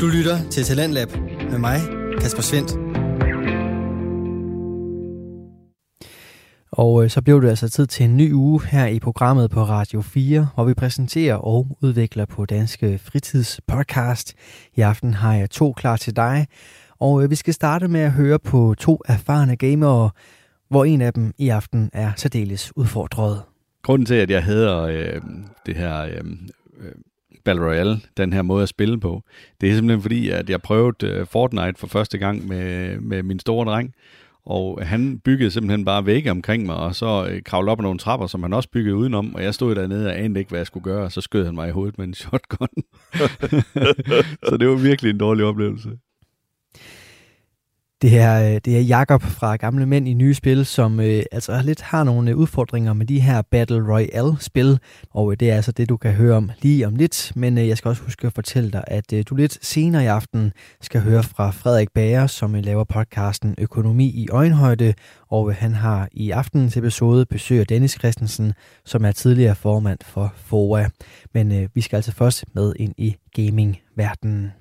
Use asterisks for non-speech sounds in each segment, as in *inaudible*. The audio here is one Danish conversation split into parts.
Du lytter til Talentlab med mig, Kasper Svendt. Og øh, så blev det altså tid til en ny uge her i programmet på Radio 4, hvor vi præsenterer og udvikler på Danske Fritidspodcast. I aften har jeg to klar til dig, og øh, vi skal starte med at høre på to erfarne gamere, hvor en af dem i aften er særdeles udfordret. Grunden til, at jeg hedder øh, det her øh, øh, Battle Royale, den her måde at spille på, det er simpelthen fordi, at jeg prøvede øh, Fortnite for første gang med, med min store dreng, og han byggede simpelthen bare vægge omkring mig, og så øh, kravlede op ad nogle trapper, som han også byggede udenom, og jeg stod dernede og anede ikke, hvad jeg skulle gøre, og så skød han mig i hovedet med en *laughs* shotgun. *laughs* så det var virkelig en dårlig oplevelse. Det er, øh, det er Jakob fra Gamle Mænd i Nye Spil, som øh, altså lidt har nogle øh, udfordringer med de her Battle Royale-spil, og øh, det er altså det, du kan høre om lige om lidt. Men øh, jeg skal også huske at fortælle dig, at øh, du lidt senere i aften skal høre fra Frederik Bager, som øh, laver podcasten Økonomi i øjenhøjde, og øh, han har i aftenens episode besøg af Dennis Christensen, som er tidligere formand for FOA. Men øh, vi skal altså først med ind i gaming-verdenen.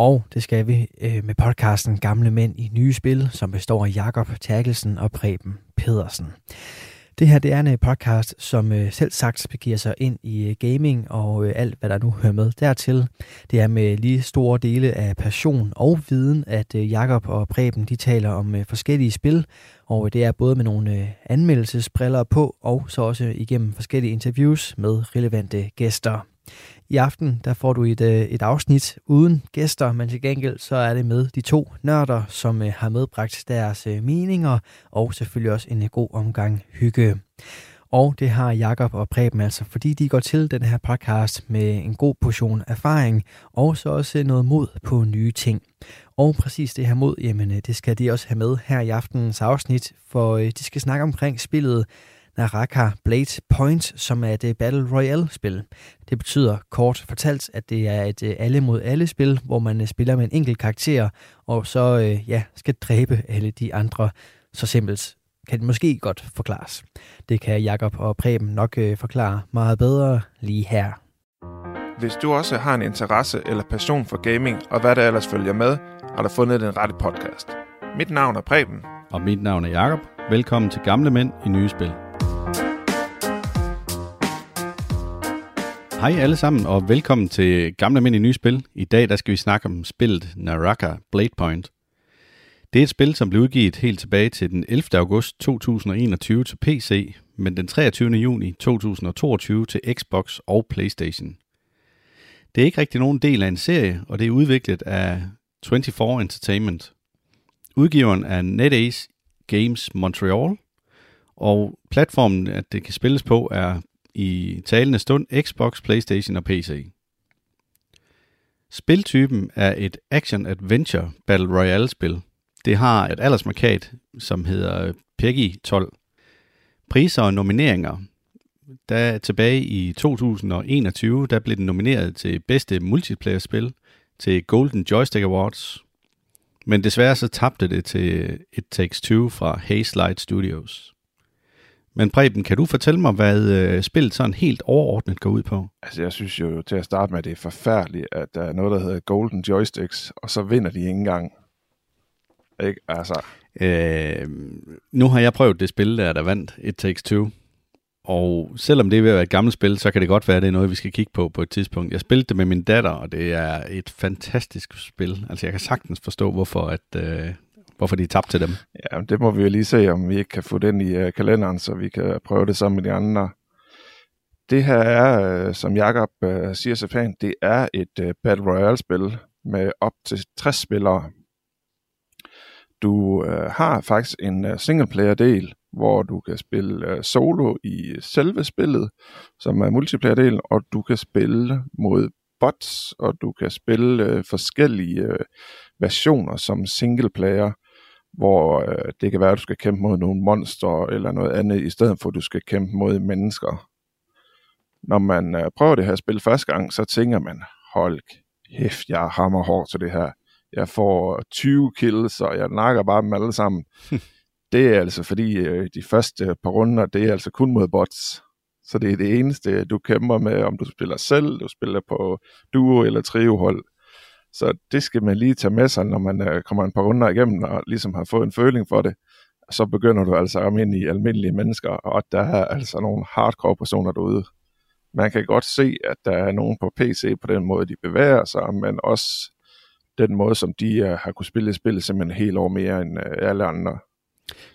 Og det skal vi øh, med podcasten Gamle Mænd i Nye Spil, som består af Jakob Terkelsen og Preben Pedersen. Det her det er en øh, podcast, som øh, selv sagt begiver sig ind i øh, gaming og øh, alt, hvad der nu hører med dertil. Det er med lige store dele af passion og viden, at øh, Jakob og Preben de taler om øh, forskellige spil, og øh, det er både med nogle øh, anmeldelsesbriller på, og så også igennem forskellige interviews med relevante gæster. I aften der får du et, øh, et afsnit uden gæster, men til gengæld så er det med de to nørder, som øh, har medbragt deres øh, meninger, og selvfølgelig også en god omgang hygge. Og det har Jakob og Preben altså, fordi de går til den her podcast med en god portion erfaring, og så også noget mod på nye ting. Og præcis det her mod, jamen det skal de også have med her i aftenens afsnit, for de skal snakke omkring spillet Naraka Blade Point, som er et øh, Battle Royale-spil. Det betyder kort fortalt, at det er et øh, alle mod alle spil, hvor man øh, spiller med en enkelt karakter, og så ja, skal dræbe alle de andre. Så simpelt kan det måske godt forklares. Det kan Jakob og Preben nok forklare meget bedre lige her. Hvis du også har en interesse eller passion for gaming, og hvad der ellers følger med, har du fundet den rette podcast. Mit navn er Preben. Og mit navn er Jakob. Velkommen til Gamle Mænd i Nye Spil. Hej alle sammen, og velkommen til Gamle Mænd i Nye Spil. I dag der skal vi snakke om spillet Naraka Blade Point. Det er et spil, som blev udgivet helt tilbage til den 11. august 2021 til PC, men den 23. juni 2022 til Xbox og Playstation. Det er ikke rigtig nogen del af en serie, og det er udviklet af 24 Entertainment. Udgiveren er NetEase Games Montreal, og platformen, at det kan spilles på, er i talende stund Xbox, Playstation og PC. Spiltypen er et action-adventure battle royale-spil. Det har et aldersmarkat, som hedder PEGI 12. Priser og nomineringer. Der tilbage i 2021, der blev den nomineret til bedste multiplayer-spil til Golden Joystick Awards. Men desværre så tabte det til It Takes Two fra Haze Light Studios. Men Preben, kan du fortælle mig, hvad øh, spillet sådan helt overordnet går ud på? Altså, jeg synes jo til at starte med, at det er forfærdeligt, at der er noget, der hedder Golden Joysticks, og så vinder de ikke engang. Ikke? Altså. Øh, nu har jeg prøvet det spil, der der vandt It Takes Two. Og selvom det er ved at være et gammelt spil, så kan det godt være, at det er noget, vi skal kigge på på et tidspunkt. Jeg spillede det med min datter, og det er et fantastisk spil. Altså, jeg kan sagtens forstå, hvorfor at, øh, hvorfor de tabte til dem. Ja, det må vi jo lige se, om vi ikke kan få den i uh, kalenderen, så vi kan prøve det sammen med de andre. Det her er, uh, som Jakob uh, siger så pænt, det er et uh, Battle Royale-spil med op til 60 spillere. Du uh, har faktisk en uh, singleplayer-del, hvor du kan spille uh, solo i selve spillet, som er multiplayer-delen, og du kan spille mod bots, og du kan spille uh, forskellige uh, versioner som single player hvor øh, det kan være, at du skal kæmpe mod nogle monster eller noget andet, i stedet for at du skal kæmpe mod mennesker. Når man øh, prøver det her spil første gang, så tænker man, hold kæft, jeg hammer hårdt til det her. Jeg får 20 kills, og jeg nakker bare dem alle sammen. *laughs* det er altså fordi, øh, de første par runder, det er altså kun mod bots. Så det er det eneste, du kæmper med, om du spiller selv, du spiller på duo eller trio hold. Så det skal man lige tage med sig, når man øh, kommer en par runder igennem og ligesom har fået en føling for det. Så begynder du altså at ramme ind i almindelige mennesker, og der er altså nogle hardcore personer derude. Man kan godt se, at der er nogen på PC på den måde, de bevæger sig, men også den måde, som de uh, har kunne spille spillet simpelthen helt over mere end uh, alle andre.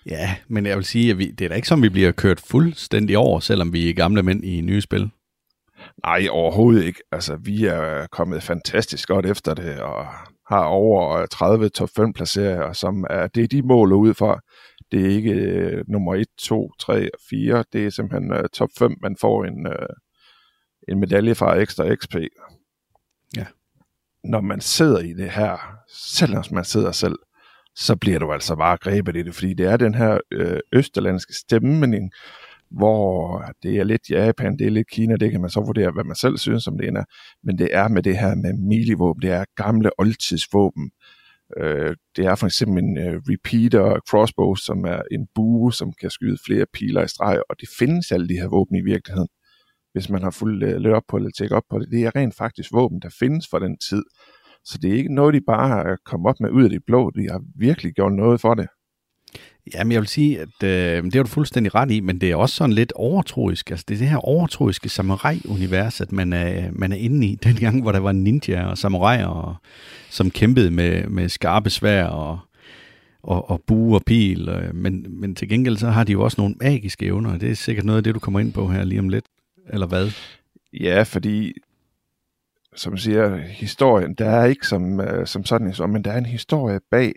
Ja, men jeg vil sige, at vi, det er da ikke som, vi bliver kørt fuldstændig over, selvom vi er gamle mænd i nye spil. Nej, overhovedet ikke. Altså, vi er kommet fantastisk godt efter det, og har over 30 top 5 placeringer, som er, det er de mål ud fra. Det er ikke uh, nummer 1, 2, 3 og 4. Det er simpelthen uh, top 5, man får en, uh, en medalje fra ekstra XP. Ja. Når man sidder i det her, selvom man sidder selv, så bliver du altså bare grebet i det, fordi det er den her øh, østerlandske stemning, hvor det er lidt Japan, det er lidt Kina, det kan man så vurdere, hvad man selv synes om det ender, men det er med det her med milivåben, det er gamle oldtidsvåben. Øh, det er for eksempel en øh, repeater crossbow, som er en bue, som kan skyde flere piler i streg, og det findes alle de her våben i virkeligheden. Hvis man har fuldt øh, lidt op på det, tjekket op på det, det er rent faktisk våben, der findes for den tid. Så det er ikke noget, de bare har kommet op med ud af det blå. De har virkelig gjort noget for det. Jamen, jeg vil sige, at øh, det er du fuldstændig ret i, men det er også sådan lidt overtroisk. Altså, det er det her overtroiske samurai-univers, at man er, man er inde i. *laughs* Den gang, hvor der var ninja og samuraier, som kæmpede med, med skarpe svær og, og, og bue og pil. Og, men, men til gengæld så har de jo også nogle magiske evner, og det er sikkert noget af det, du kommer ind på her lige om lidt. Eller hvad? Ja, fordi som siger, historien, der er ikke som, øh, som sådan men der er en historie bag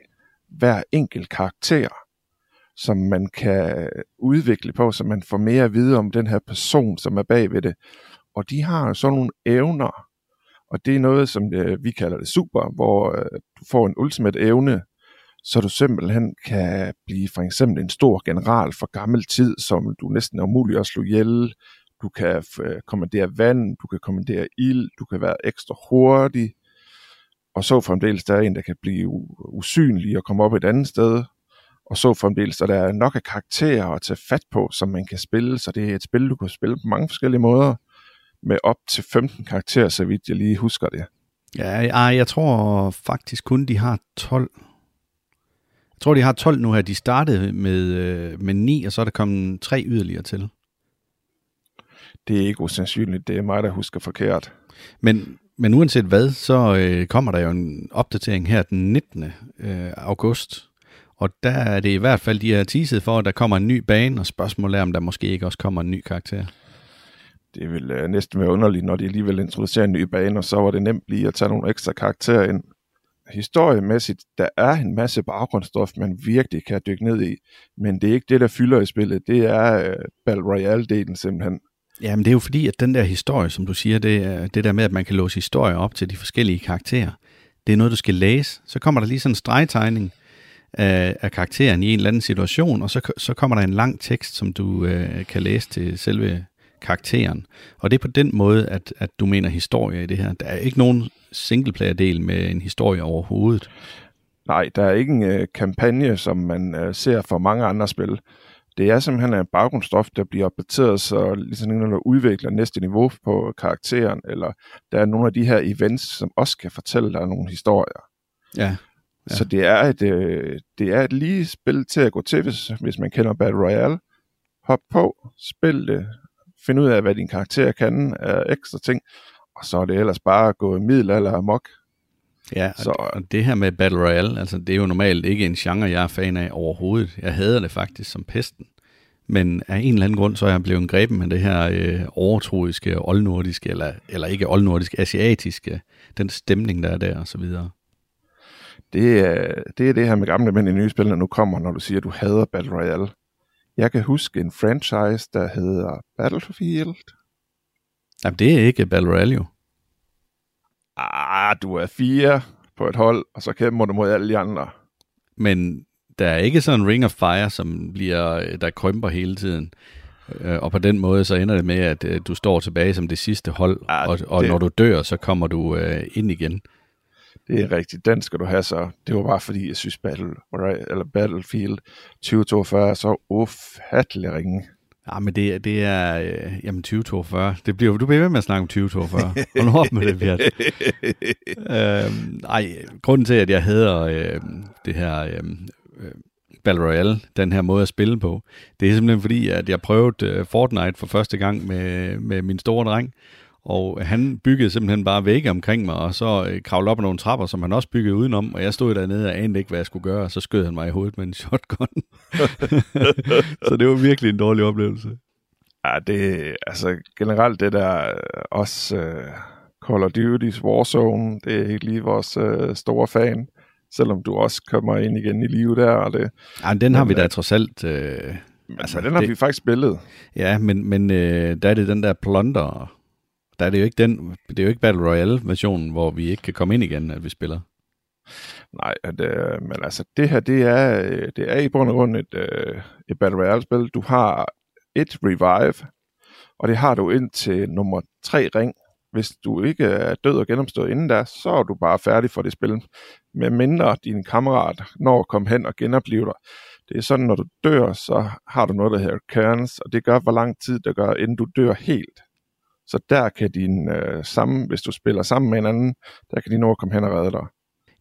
hver enkelt karakter, som man kan udvikle på, så man får mere at vide om den her person, som er bag ved det. Og de har sådan nogle evner, og det er noget, som øh, vi kalder det super, hvor øh, du får en ultimate evne, så du simpelthen kan blive for eksempel en stor general for gammel tid, som du næsten er umulig at slå ihjel, du kan øh, kommandere vand, du kan kommandere ild, du kan være ekstra hurtig, og så fremdeles der er en, der kan blive usynlig og komme op et andet sted, og så fremdeles der er nok af karakterer at tage fat på, som man kan spille, så det er et spil, du kan spille på mange forskellige måder, med op til 15 karakterer, så vidt jeg lige husker det. Ja, jeg, jeg tror faktisk kun, de har 12. Jeg tror, de har 12 nu her. De startede med, øh, med 9, og så er der kommet tre yderligere til det er ikke usandsynligt. Det er mig, der husker forkert. Men, men uanset hvad, så øh, kommer der jo en opdatering her den 19. Øh, august. Og der er det i hvert fald, de har teaset for, at der kommer en ny bane, og spørgsmålet er, om der måske ikke også kommer en ny karakter. Det vil øh, næsten være underligt, når de alligevel introducerer en ny bane, og så var det nemt lige at tage nogle ekstra karakterer ind. Historiemæssigt, der er en masse baggrundsstof, man virkelig kan dykke ned i, men det er ikke det, der fylder i spillet. Det er øh, Battle Royale-delen simpelthen. Jamen det er jo fordi, at den der historie, som du siger, det, er, det der med, at man kan låse historier op til de forskellige karakterer, det er noget, du skal læse. Så kommer der lige sådan en stregtegning af, af karakteren i en eller anden situation, og så, så kommer der en lang tekst, som du øh, kan læse til selve karakteren. Og det er på den måde, at, at du mener historie i det her. Der er ikke nogen singleplayer-del med en historie overhovedet. Nej, der er ikke en øh, kampagne, som man øh, ser for mange andre spil det er simpelthen en baggrundsstof, der bliver opdateret, så ligesom når du udvikler næste niveau på karakteren, eller der er nogle af de her events, som også kan fortælle dig nogle historier. Ja. Ja. Så det er, et, øh, det er et lige spil til at gå til, hvis, hvis man kender Battle Royale. Hop på, spil det, find ud af, hvad din karakter kan af ekstra ting, og så er det ellers bare at gå middelalder amok. Ja, så, og det her med Battle Royale, altså det er jo normalt ikke en genre, jeg er fan af overhovedet. Jeg hader det faktisk som pesten. Men af en eller anden grund, så er jeg blevet grebet med det her øh, overtroiske, oldnordiske, eller, eller ikke oldnordiske, asiatiske, den stemning, der er der, og så videre. Det er, det er det her med gamle mænd i nye spil, der nu kommer, når du siger, at du hader Battle Royale. Jeg kan huske en franchise, der hedder Battlefield. Jamen, det er ikke Battle Royale jo ah, du er fire på et hold, og så kæmper du mod alle de andre. Men der er ikke sådan en ring of fire, som bliver, der krymper hele tiden. Øh, og på den måde, så ender det med, at øh, du står tilbage som det sidste hold, ah, og, og det... når du dør, så kommer du uh, ind igen. Det er rigtigt. Den skal du have så. Det var bare fordi, jeg synes Battle, eller Battlefield 2042 er så ufattelig ringe. Ja, men det, det er, øh, jamen 2042. Det bliver, du bliver ved med at snakke om 2042. Hold op med det, Bjørn. *laughs* øhm, ej, grunden til, at jeg hedder øh, det her øh, øh, Battle Royale, den her måde at spille på, det er simpelthen fordi, at jeg prøvede øh, Fortnite for første gang med, med min store dreng, og han byggede simpelthen bare vægge omkring mig, og så øh, kravlede op ad nogle trapper, som han også byggede udenom, og jeg stod dernede og anede ikke, hvad jeg skulle gøre, og så skød han mig i hovedet med en shotgun. *laughs* så det var virkelig en dårlig oplevelse. Ja, det altså generelt det der øh, også uh, Call of Duty's Warzone, det er ikke lige vores uh, store fan, selvom du også kommer ind igen i live der. Og det, ja, den har men, vi da trods alt... Uh, altså, den har det, vi faktisk spillet. Ja, men, men uh, der er det den der plunder der er det jo ikke den, det er jo ikke Battle Royale versionen, hvor vi ikke kan komme ind igen, at vi spiller. Nej, det, øh, men altså det her, det er, øh, det er i bund og grund et, øh, et Battle Royale-spil. Du har et revive, og det har du ind til nummer 3 ring. Hvis du ikke er død og genopstået inden da, så er du bare færdig for det spil. Med mindre din kammerat når at komme hen og genopleve dig. Det er sådan, når du dør, så har du noget, der hedder cairns, og det gør, hvor lang tid det gør, inden du dør helt. Så der kan din øh, sammen, hvis du spiller sammen med en anden, der kan de nå at komme hen og redde dig.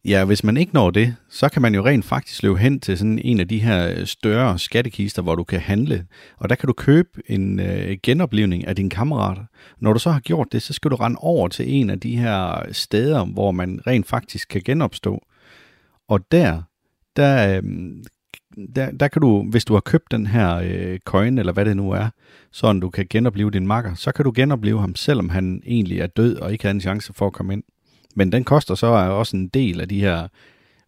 Ja, hvis man ikke når det, så kan man jo rent faktisk løbe hen til sådan en af de her større skattekister, hvor du kan handle. Og der kan du købe en øh, genoplevning af dine kammerater. Når du så har gjort det, så skal du rende over til en af de her steder, hvor man rent faktisk kan genopstå. Og der, der øh, der, der kan du, hvis du har købt den her øh, coin, eller hvad det nu er, så du kan genopleve din makker, så kan du genopleve ham, selvom han egentlig er død og ikke har en chance for at komme ind. Men den koster så også en del af de her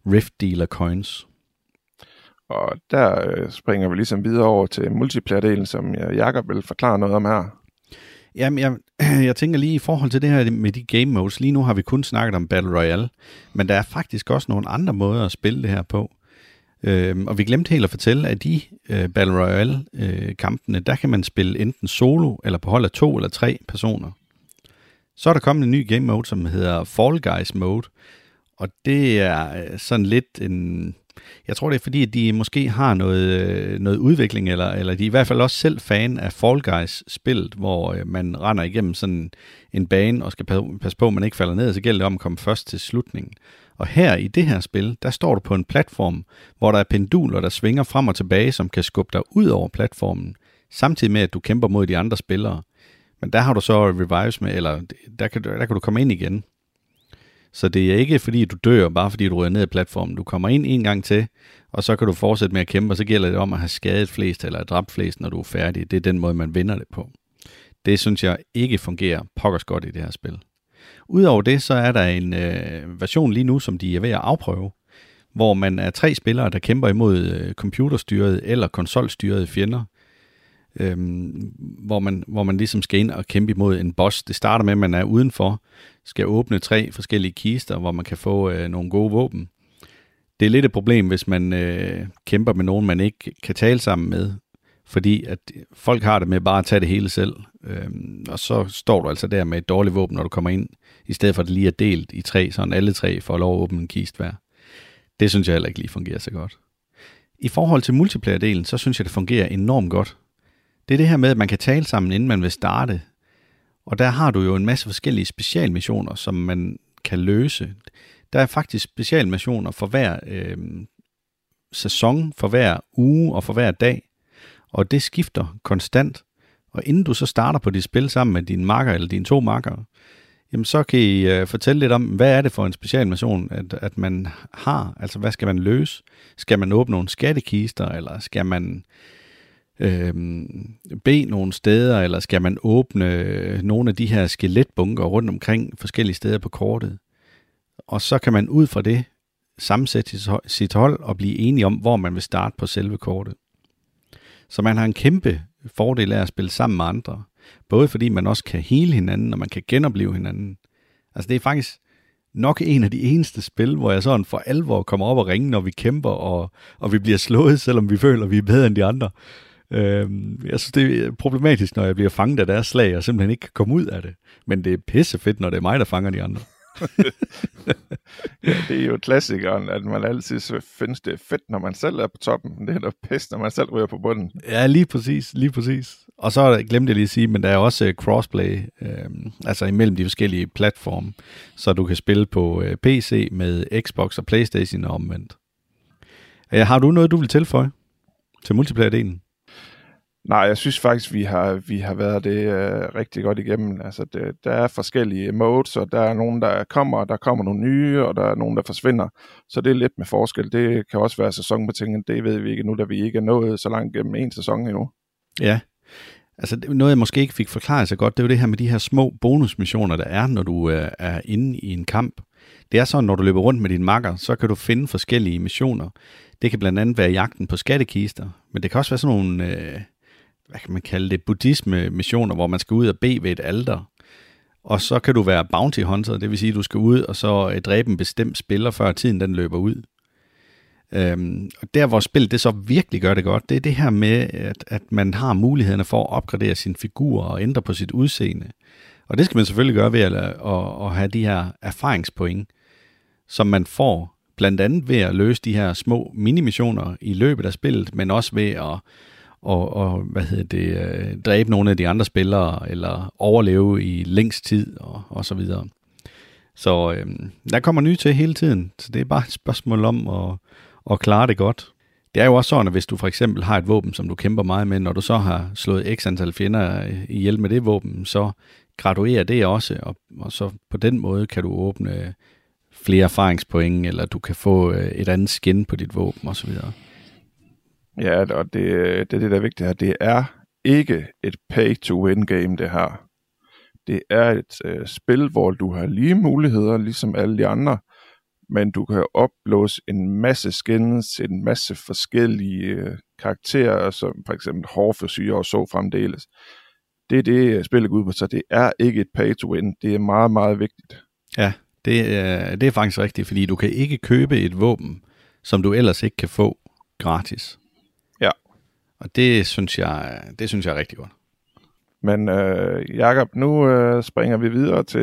Rift Dealer coins. Og der øh, springer vi ligesom videre over til multiplayer-delen, som Jakob vil forklare noget om her. Jamen, jeg, *clears throat* jeg tænker lige i forhold til det her med de game modes. Lige nu har vi kun snakket om Battle Royale, men der er faktisk også nogle andre måder at spille det her på. Øh, og vi glemte helt at fortælle, at i øh, Battle Royale-kampene, øh, der kan man spille enten solo, eller på hold af to eller tre personer. Så er der kommet en ny game mode, som hedder Fall Guys Mode, og det er øh, sådan lidt en... Jeg tror, det er fordi, at de måske har noget, øh, noget udvikling, eller, eller de er i hvert fald også selv fan af Fall Guys-spillet, hvor øh, man render igennem sådan en bane og skal passe på, at man ikke falder ned, og så gælder det om at komme først til slutningen. Og her i det her spil, der står du på en platform, hvor der er penduler, der svinger frem og tilbage, som kan skubbe dig ud over platformen, samtidig med, at du kæmper mod de andre spillere. Men der har du så revives med, eller der kan, der kan du komme ind igen. Så det er ikke fordi, du dør, bare fordi du rører ned af platformen. Du kommer ind en gang til, og så kan du fortsætte med at kæmpe, og så gælder det om at have skadet flest eller dræbt flest, når du er færdig. Det er den måde, man vinder det på. Det synes jeg ikke fungerer pokkers godt i det her spil. Udover det, så er der en øh, version lige nu, som de er ved at afprøve, hvor man er tre spillere, der kæmper imod øh, computerstyrede eller konsolstyrede fjender, øhm, hvor, man, hvor man ligesom skal ind og kæmpe imod en boss. Det starter med, at man er udenfor, skal åbne tre forskellige kister, hvor man kan få øh, nogle gode våben. Det er lidt et problem, hvis man øh, kæmper med nogen, man ikke kan tale sammen med, fordi at folk har det med bare at tage det hele selv, øhm, og så står du altså der med et dårligt våben, når du kommer ind, i stedet for at det lige er delt i tre, så alle tre får lov at åbne en kist hver. Det synes jeg heller ikke lige fungerer så godt. I forhold til multiplayer-delen, så synes jeg, det fungerer enormt godt. Det er det her med, at man kan tale sammen, inden man vil starte. Og der har du jo en masse forskellige specialmissioner, som man kan løse. Der er faktisk specialmissioner for hver øh, sæson, for hver uge og for hver dag og det skifter konstant. Og inden du så starter på dit spil sammen med din marker eller dine to marker, jamen så kan I uh, fortælle lidt om, hvad er det for en specialmission, at, at man har? Altså, hvad skal man løse? Skal man åbne nogle skattekister, eller skal man øh, bede nogle steder, eller skal man åbne øh, nogle af de her skeletbunker rundt omkring forskellige steder på kortet? Og så kan man ud fra det sammensætte sit hold og blive enige om, hvor man vil starte på selve kortet. Så man har en kæmpe fordel af at spille sammen med andre. Både fordi man også kan hele hinanden, og man kan genopleve hinanden. Altså det er faktisk nok en af de eneste spil, hvor jeg sådan for alvor kommer op og ringe, når vi kæmper, og, og vi bliver slået, *laughs* selvom vi føler, at vi er bedre end de andre. Øhm, jeg synes, det er problematisk, når jeg bliver fanget af deres slag, og simpelthen ikke kan komme ud af det. Men det er pissefedt, når det er mig, der fanger de andre. *laughs* ja, det er jo klassikeren, at man altid findes det fedt, når man selv er på toppen. Det er noget pest, når man selv ryger på bunden. Ja, lige præcis, lige præcis. Og så glemte jeg lige at sige, men der er også øh, crossplay, øh, altså imellem de forskellige platforme, så du kan spille på øh, PC med Xbox og Playstation og omvendt. Øh, har du noget, du vil tilføje til multiplayer-delen? Nej, jeg synes faktisk, vi har, vi har været det uh, rigtig godt igennem. Altså, det, der er forskellige modes, og der er nogen, der kommer, der kommer nogle nye, og der er nogen, der forsvinder. Så det er lidt med forskel. Det kan også være sæsonbetinget. Det ved vi ikke nu, da vi ikke er nået så langt gennem en sæson endnu. Ja, altså noget, jeg måske ikke fik forklaret så godt, det er jo det her med de her små bonusmissioner, der er, når du øh, er inde i en kamp. Det er sådan, når du løber rundt med din makker, så kan du finde forskellige missioner. Det kan blandt andet være jagten på skattekister, men det kan også være sådan nogle... øh, hvad kan man kalde det, buddhisme-missioner, hvor man skal ud og bede ved et alter. Og så kan du være bounty hunter, det vil sige, at du skal ud og så øh, dræbe en bestemt spiller, før tiden den løber ud. Øhm, og der, hvor spillet det så virkelig gør det godt, det er det her med, at, at man har mulighederne for at opgradere sin figur og ændre på sit udseende. Og det skal man selvfølgelig gøre ved at, at, at have de her erfaringspoint, som man får blandt andet ved at løse de her små minimissioner i løbet af spillet, men også ved at og, og hvad hedder det, øh, dræbe nogle af de andre spillere, eller overleve i længst tid, og, og så videre. Så øhm, der kommer nye til hele tiden, så det er bare et spørgsmål om at, og klare det godt. Det er jo også sådan, at hvis du for eksempel har et våben, som du kæmper meget med, når du så har slået x antal fjender ihjel med det våben, så graduerer det også, og, og så på den måde kan du åbne flere erfaringspoint, eller du kan få øh, et andet skin på dit våben osv. Ja, og det, øh, det er det, der er vigtigt her. Det er ikke et pay-to-win game, det her. Det er et øh, spil, hvor du har lige muligheder, ligesom alle de andre, men du kan oplåse en masse skins, en masse forskellige øh, karakterer, som for eksempel hårforsyre og så fremdeles. Det er det, spillet går ud på, så det er ikke et pay-to-win. Det er meget, meget vigtigt. Ja, det er, det er faktisk rigtigt, fordi du kan ikke købe et våben, som du ellers ikke kan få gratis. Og det synes jeg, det synes jeg er rigtig godt. Men øh, Jakob, nu øh, springer vi videre til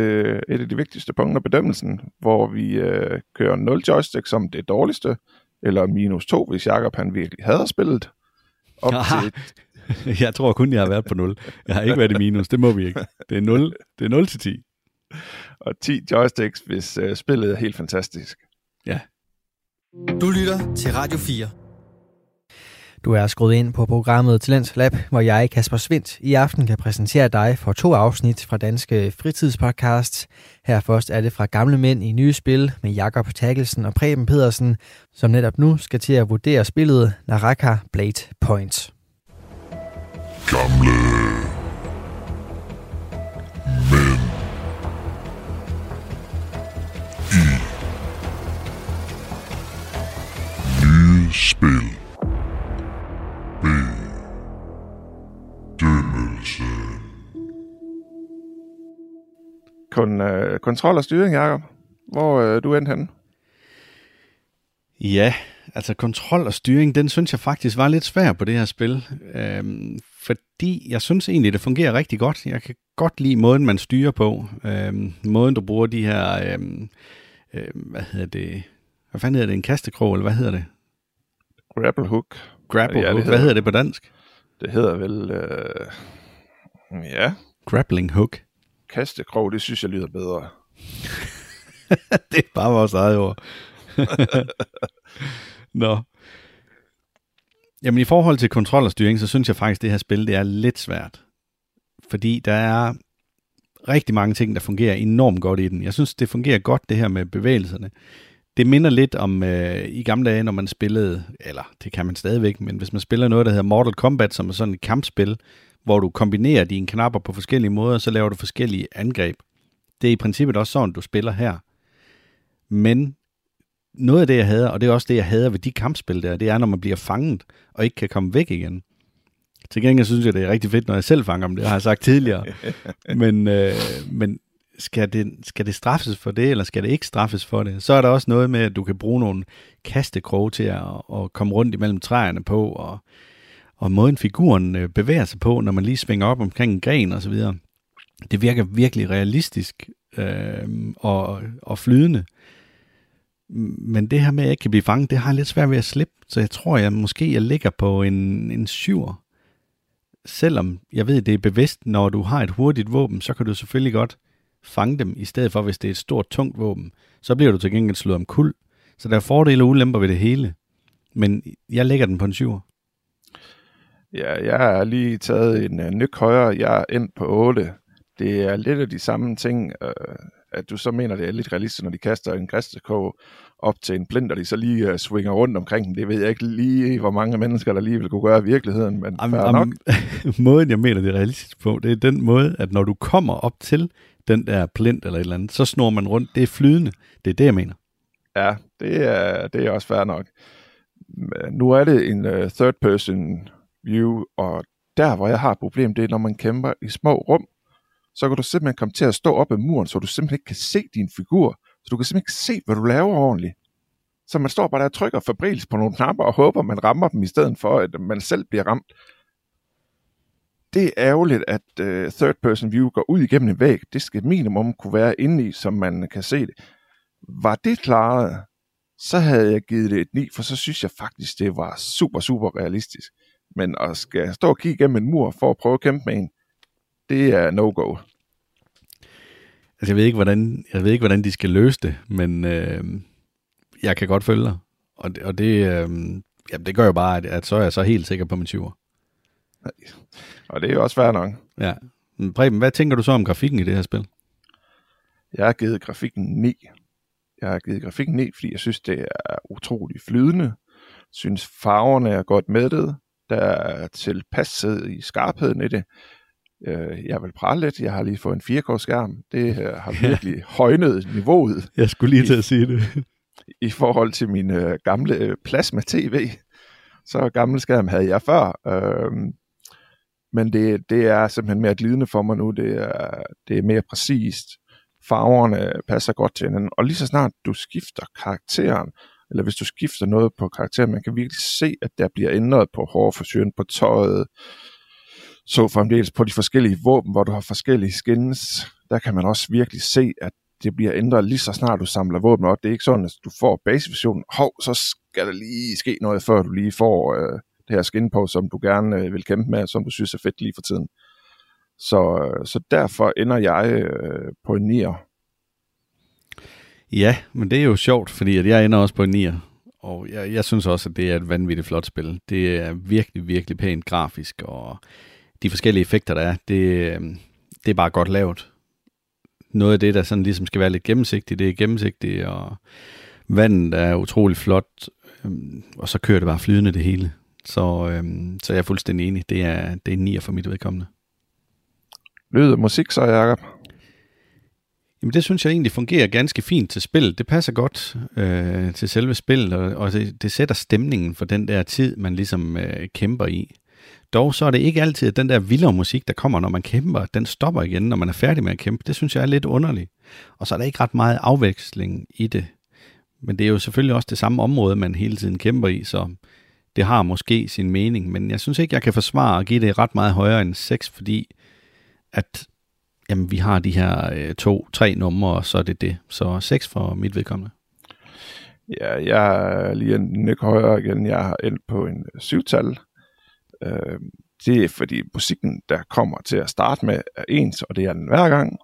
et af de vigtigste punkter bedømmelsen, hvor vi øh, kører 0 joystick som det dårligste, eller minus 2, hvis Jakob han virkelig havde spillet. Op til *laughs* jeg tror kun, jeg har været på 0. Jeg har ikke været i minus, det må vi ikke. Det er 0, det er 0 til 10. Og 10 joysticks, hvis øh, spillet er helt fantastisk. Ja. Du lytter til Radio 4. Du er skruet ind på programmet Talents Lab, hvor jeg, Kasper Svindt, i aften kan præsentere dig for to afsnit fra Danske Fritidspodcast. Her først er det fra Gamle Mænd i Nye Spil med Jakob Tagelsen og Preben Pedersen, som netop nu skal til at vurdere spillet Naraka Blade Point. Gamle Mænd i Nye Spil. Kon, øh, kontrol og styring, Jacob. Hvor øh, du endte henne? Ja, altså kontrol og styring, den synes jeg faktisk var lidt svær på det her spil. Øhm, fordi jeg synes egentlig, det fungerer rigtig godt. Jeg kan godt lide måden, man styrer på. Øhm, måden, du bruger de her, øhm, øhm, hvad hedder det, hvad fanden hedder det, en kastekrog, eller hvad hedder det? Grapple hook. Grapple ja, hook. Hedder, Hvad hedder det på dansk? Det hedder vel... Øh, ja. Grappling hook. Kastekrog, det synes jeg lyder bedre. *laughs* det er bare vores eget ord. *laughs* Nå. Jamen i forhold til kontrol og styring, så synes jeg faktisk, at det her spil det er lidt svært. Fordi der er rigtig mange ting, der fungerer enormt godt i den. Jeg synes, det fungerer godt, det her med bevægelserne. Det minder lidt om øh, i gamle dage, når man spillede, eller det kan man stadigvæk, men hvis man spiller noget, der hedder Mortal Kombat, som er sådan et kampspil, hvor du kombinerer dine knapper på forskellige måder, så laver du forskellige angreb. Det er i princippet også sådan, du spiller her. Men noget af det, jeg hader, og det er også det, jeg hader ved de kampspil der, det er, når man bliver fanget og ikke kan komme væk igen. Til gengæld synes jeg, det er rigtig fedt, når jeg selv fanger dem. Det har jeg sagt tidligere. *laughs* men, øh, men skal det, skal det straffes for det, eller skal det ikke straffes for det? Så er der også noget med, at du kan bruge nogle kastekroge til at, at komme rundt imellem træerne på, og, og måden figuren øh, bevæger sig på, når man lige svinger op omkring en gren og så videre. Det virker virkelig realistisk øh, og, og flydende. Men det her med, at jeg ikke kan blive fanget, det har jeg lidt svært ved at slippe. Så jeg tror, jeg måske jeg ligger på en, en syver. Selvom jeg ved, det er bevidst, når du har et hurtigt våben, så kan du selvfølgelig godt fange dem, i stedet for, hvis det er et stort, tungt våben. Så bliver du til gengæld slået om kul. Så der er fordele og ulemper ved det hele. Men jeg lægger den på en syver. Ja, jeg har lige taget en uh, nyk højere. Jeg er endt på 8. Det er lidt af de samme ting, uh, at du så mener, det er lidt realistisk, når de kaster en græstekog op til en blind, og de så lige uh, swinger rundt omkring den. Det ved jeg ikke lige, hvor mange mennesker, der lige vil kunne gøre i virkeligheden, men Am, am, nok. *laughs* måden, jeg mener det er realistisk på, det er den måde, at når du kommer op til den der plint eller et eller andet, så snor man rundt. Det er flydende. Det er det, jeg mener. Ja, det er, det er også fair nok. Nu er det en uh, third person view, og der, hvor jeg har et problem, det er, når man kæmper i små rum, så kan du simpelthen komme til at stå op ad muren, så du simpelthen ikke kan se din figur. Så du kan simpelthen ikke se, hvad du laver ordentligt. Så man står bare der og trykker fabrils på nogle knapper og håber, man rammer dem, i stedet for, at man selv bliver ramt. Det er ærgerligt, at uh, third person view går ud igennem en væg. Det skal minimum kunne være inde i, så man kan se det. Var det klaret, så havde jeg givet det et 9, for så synes jeg faktisk, det var super, super realistisk. Men at skal stå og kigge igennem en mur for at prøve at kæmpe med en, det er no-go. Altså, jeg ved ikke, hvordan, jeg ved ikke, hvordan de skal løse det, men øh, jeg kan godt følge dig. Og det, og det, øh, jamen, det gør jo bare, at, at så er jeg så helt sikker på min 20'er. Og det er jo også fair nok. Ja. Men Preben, hvad tænker du så om grafikken i det her spil? Jeg har givet grafikken 9. Jeg har givet grafikken 9, fordi jeg synes, det er utrolig flydende. synes farverne er godt mættet. Der er tilpasset i skarpheden i det. Øh, Jeg vil prale lidt. Jeg har lige fået en 4K-skærm. Det øh, har virkelig højnet niveauet Jeg skulle lige til at sige det. *laughs* i forhold til min øh, gamle øh, plasma-tv. Så gammel skærm havde jeg før. Øhm, men det, det er simpelthen mere glidende for mig nu. Det er, det er mere præcist. Farverne passer godt til hinanden. Og lige så snart du skifter karakteren, eller hvis du skifter noget på karakteren, man kan virkelig se, at der bliver ændret på hårforsyren, på tøjet, så fremdeles på de forskellige våben, hvor du har forskellige skins. Der kan man også virkelig se, at det bliver ændret lige så snart du samler våben op. Det er ikke sådan, at du får baseversionen. Hov, så skal der lige ske noget, før du lige får øh, det her skin på, som du gerne øh, vil kæmpe med, som du synes er fedt lige for tiden. Så, øh, så derfor ender jeg øh, på en nier Ja, men det er jo sjovt, fordi at jeg ender også på en 9'er. Og jeg, jeg synes også, at det er et vanvittigt flot spil. Det er virkelig, virkelig pænt grafisk, og de forskellige effekter, der er, det, øhm, det er bare godt lavet. Noget af det, der sådan ligesom skal være lidt gennemsigtigt, det er gennemsigtigt, og vandet er utrolig flot, øhm, og så kører det bare flydende det hele. Så, øhm, så jeg er fuldstændig enig. Det er, det er en 9'er for mit vedkommende. Lyd og musik så, Jacob. Jamen det synes jeg egentlig fungerer ganske fint til spillet. Det passer godt øh, til selve spillet, og, og det, det sætter stemningen for den der tid, man ligesom øh, kæmper i. Dog så er det ikke altid, at den der vildere musik, der kommer, når man kæmper, den stopper igen, når man er færdig med at kæmpe. Det synes jeg er lidt underligt. Og så er der ikke ret meget afveksling i det. Men det er jo selvfølgelig også det samme område, man hele tiden kæmper i, så det har måske sin mening. Men jeg synes ikke, jeg kan forsvare at give det ret meget højere end 6, fordi at jamen, vi har de her øh, to, tre numre, og så er det det. Så seks for mit vedkommende. Ja, jeg er lige en nyk højere igen. Jeg har endt på en øh, syvtal. Øh, det er fordi musikken, der kommer til at starte med, er ens, og det er den hver gang.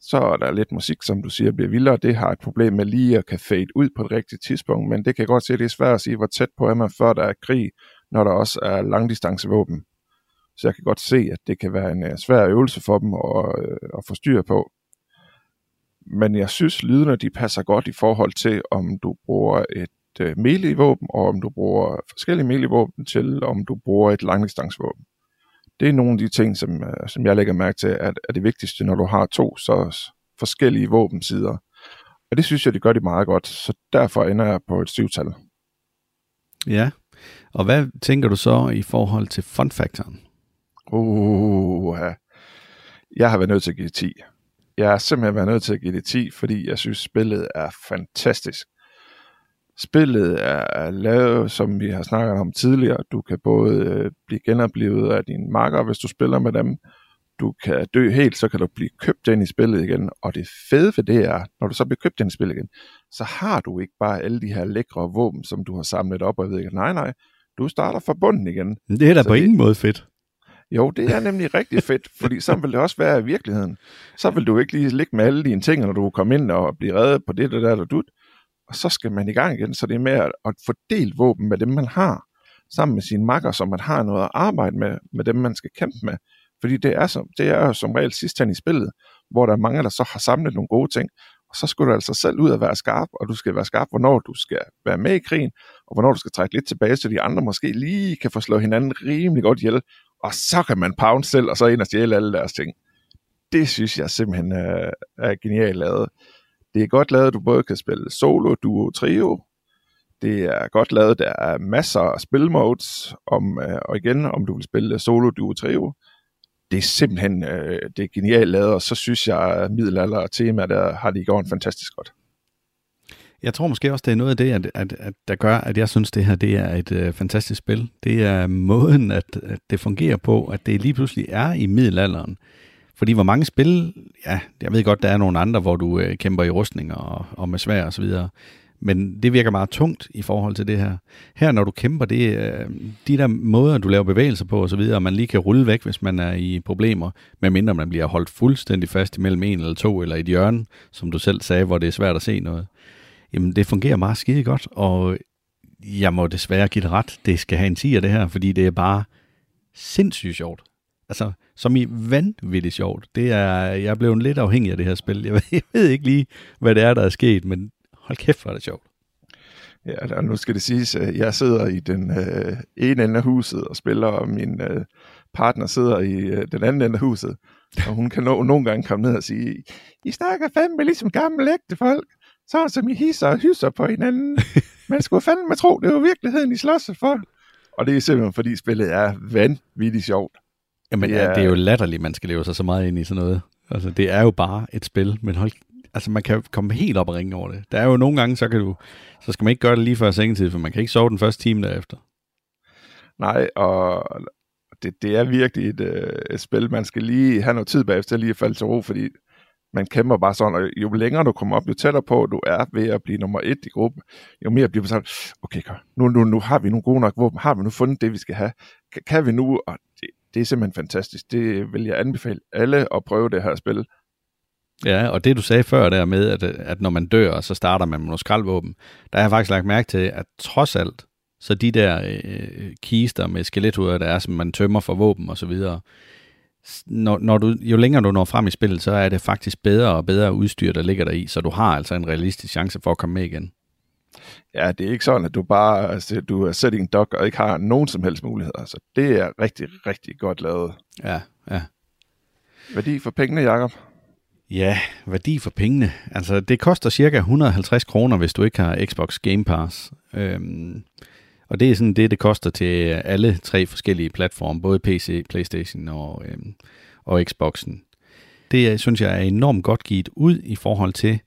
Så er der lidt musik, som du siger, bliver vildere. Det har et problem med lige at kan fade ud på et rigtigt tidspunkt, men det kan godt se, det er svært at sige, hvor tæt på er man, før der er krig, når der også er langdistancevåben. Så jeg kan godt se, at det kan være en uh, svær øvelse for dem at, uh, at få styr på. Men jeg synes, lydene de passer godt i forhold til, om du bruger et uh, melee-våben, og om du bruger forskellige melee-våben til, om du bruger et langdistancevåben. Det er nogle af de ting, som, uh, som jeg lægger mærke til, at er det vigtigste, når du har to så forskellige våbensider. Og det synes jeg, de gør det meget godt, så derfor ender jeg på et syvtal. Ja, og hvad tænker du så i forhold til fun-faktoren? Uh, jeg har været nødt til at give det 10. Jeg har simpelthen været nødt til at give det 10, fordi jeg synes, spillet er fantastisk. Spillet er lavet, som vi har snakket om tidligere. Du kan både øh, blive genoplevet af dine marker, hvis du spiller med dem. du kan dø helt, så kan du blive købt ind i spillet igen. Og det fede ved det er, når du så bliver købt ind i spillet igen, så har du ikke bare alle de her lækre våben, som du har samlet op, og jeg ved ikke, nej, nej, du starter fra bunden igen. Det er da Så på det- ingen måde fedt. Jo, det er *laughs* nemlig rigtig fedt, fordi så vil det også være i virkeligheden. Så vil du ikke lige ligge med alle dine ting, når du kommer ind og blive reddet på det, der der, der dut. Og så skal man i gang igen, så det er med at, at fordele våben med dem, man har, sammen med sine makker, så man har noget at arbejde med, med dem, man skal kæmpe med. Fordi det er, som, det er jo som regel sidst i spillet, hvor der er mange, der så har samlet nogle gode ting, og så skal du altså selv ud og være skarp, og du skal være skarp, hvornår du skal være med i krigen, og hvornår du skal trække lidt tilbage, så de andre måske lige kan få slået hinanden rimelig godt ihjel, og så kan man pound selv, og så ind og stjæle alle deres ting. Det synes jeg simpelthen er, er genialt lavet. Det er godt lavet, at du både kan spille solo, duo, trio. Det er godt lavet, der er masser af spilmodes, om, øh, og igen, om du vil spille solo, duo, trio. Det er simpelthen øh, det er genialt lavet, og så synes jeg, at middelalder og tema, der har de gjort fantastisk godt. Jeg tror måske også, det er noget af det, at, at, at der gør, at jeg synes, det her det er et øh, fantastisk spil. Det er måden, at, at det fungerer på, at det lige pludselig er i middelalderen. Fordi hvor mange spil, ja, jeg ved godt, der er nogle andre, hvor du øh, kæmper i rustninger og, og med svær og så videre. Men det virker meget tungt i forhold til det her. Her, når du kæmper, det er øh, de der måder, du laver bevægelser på og så videre, og man lige kan rulle væk, hvis man er i problemer, medmindre man bliver holdt fuldstændig fast imellem en eller to, eller i et hjørne, som du selv sagde, hvor det er svært at se noget. Jamen, det fungerer meget skide godt, og jeg må desværre give det ret. Det skal have en 10 det her, fordi det er bare sindssygt sjovt. Altså, som i vanvittigt sjovt. Det er, jeg er blevet lidt afhængig af det her spil. Jeg ved, jeg ved ikke lige, hvad det er, der er sket, men hold kæft, hvor er det sjovt. Ja, og nu skal det siges, at jeg sidder i den øh, ene ende af huset og spiller, og min øh, partner sidder i øh, den anden ende af huset. Og hun kan nå, nogle gange komme ned og sige, I snakker fandme ligesom gamle ægte folk, sådan som I hisser og hysser på hinanden. *laughs* Man skulle fandme tro, det var virkeligheden, I slås for. Og det er simpelthen, fordi spillet er vanvittigt sjovt. Jamen, Det ja, er- det er jo latterligt, man skal leve sig så meget ind i sådan noget. Altså, det er jo bare et spil, men hold, altså, man kan komme helt op og ringe over det. Der er jo nogle gange, så kan du, så skal man ikke gøre det lige før sengetid, for man kan ikke sove den første time derefter. Nej, og det, det er virkelig et, øh, et spil, man skal lige have noget tid bagefter lige at falde til ro, fordi man kæmper bare sådan, og jo længere du kommer op, jo tættere på du er ved at blive nummer et i gruppen, jo mere bliver man sådan, okay, kør, nu, nu, nu har vi nogle gode nok våben, har vi nu fundet det, vi skal have, kan, kan vi nu, og det, det er simpelthen fantastisk, det vil jeg anbefale alle at prøve det her spil. Ja, og det du sagde før der med, at, at når man dør, så starter man med nogle skraldvåben, der har jeg faktisk lagt mærke til, at trods alt, så de der øh, øh kister med skelethoveder, der er, som man tømmer for våben og så videre, når, når du, jo længere du når frem i spillet, så er det faktisk bedre og bedre udstyr, der ligger der i, så du har altså en realistisk chance for at komme med igen. Ja, det er ikke sådan, at du bare altså, du er sitting duck og ikke har nogen som helst muligheder. Så det er rigtig, rigtig godt lavet. Ja, ja. Værdi for pengene, Jacob? Ja, værdi for pengene. Altså, det koster cirka 150 kroner, hvis du ikke har Xbox Game Pass. Øhm, og det er sådan det, det koster til alle tre forskellige platforme, både PC, Playstation og, øhm, og Xboxen. Det synes jeg er enormt godt givet ud i forhold til,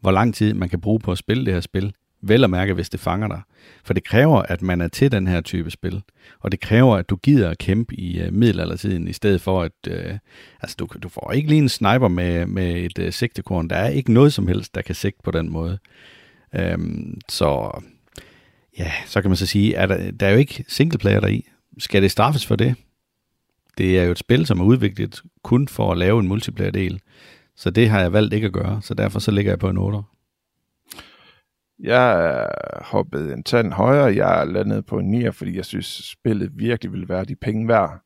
hvor lang tid man kan bruge på at spille det her spil. Vel at mærke, hvis det fanger dig. For det kræver, at man er til den her type spil. Og det kræver, at du gider at kæmpe i øh, middelaldertiden, i stedet for at... Øh, altså, du, du får ikke lige en sniper med, med et øh, sigtekorn. Der er ikke noget som helst, der kan sigte på den måde. Øhm, så ja, så kan man så sige, at der, der er jo ikke singleplayer deri. Skal det straffes for det? Det er jo et spil, som er udviklet kun for at lave en multiplayer-del. Så det har jeg valgt ikke at gøre, så derfor så ligger jeg på en 8. Jeg hoppede en tand højere. Jeg er landet på en 9, fordi jeg synes, spillet virkelig vil være de penge værd.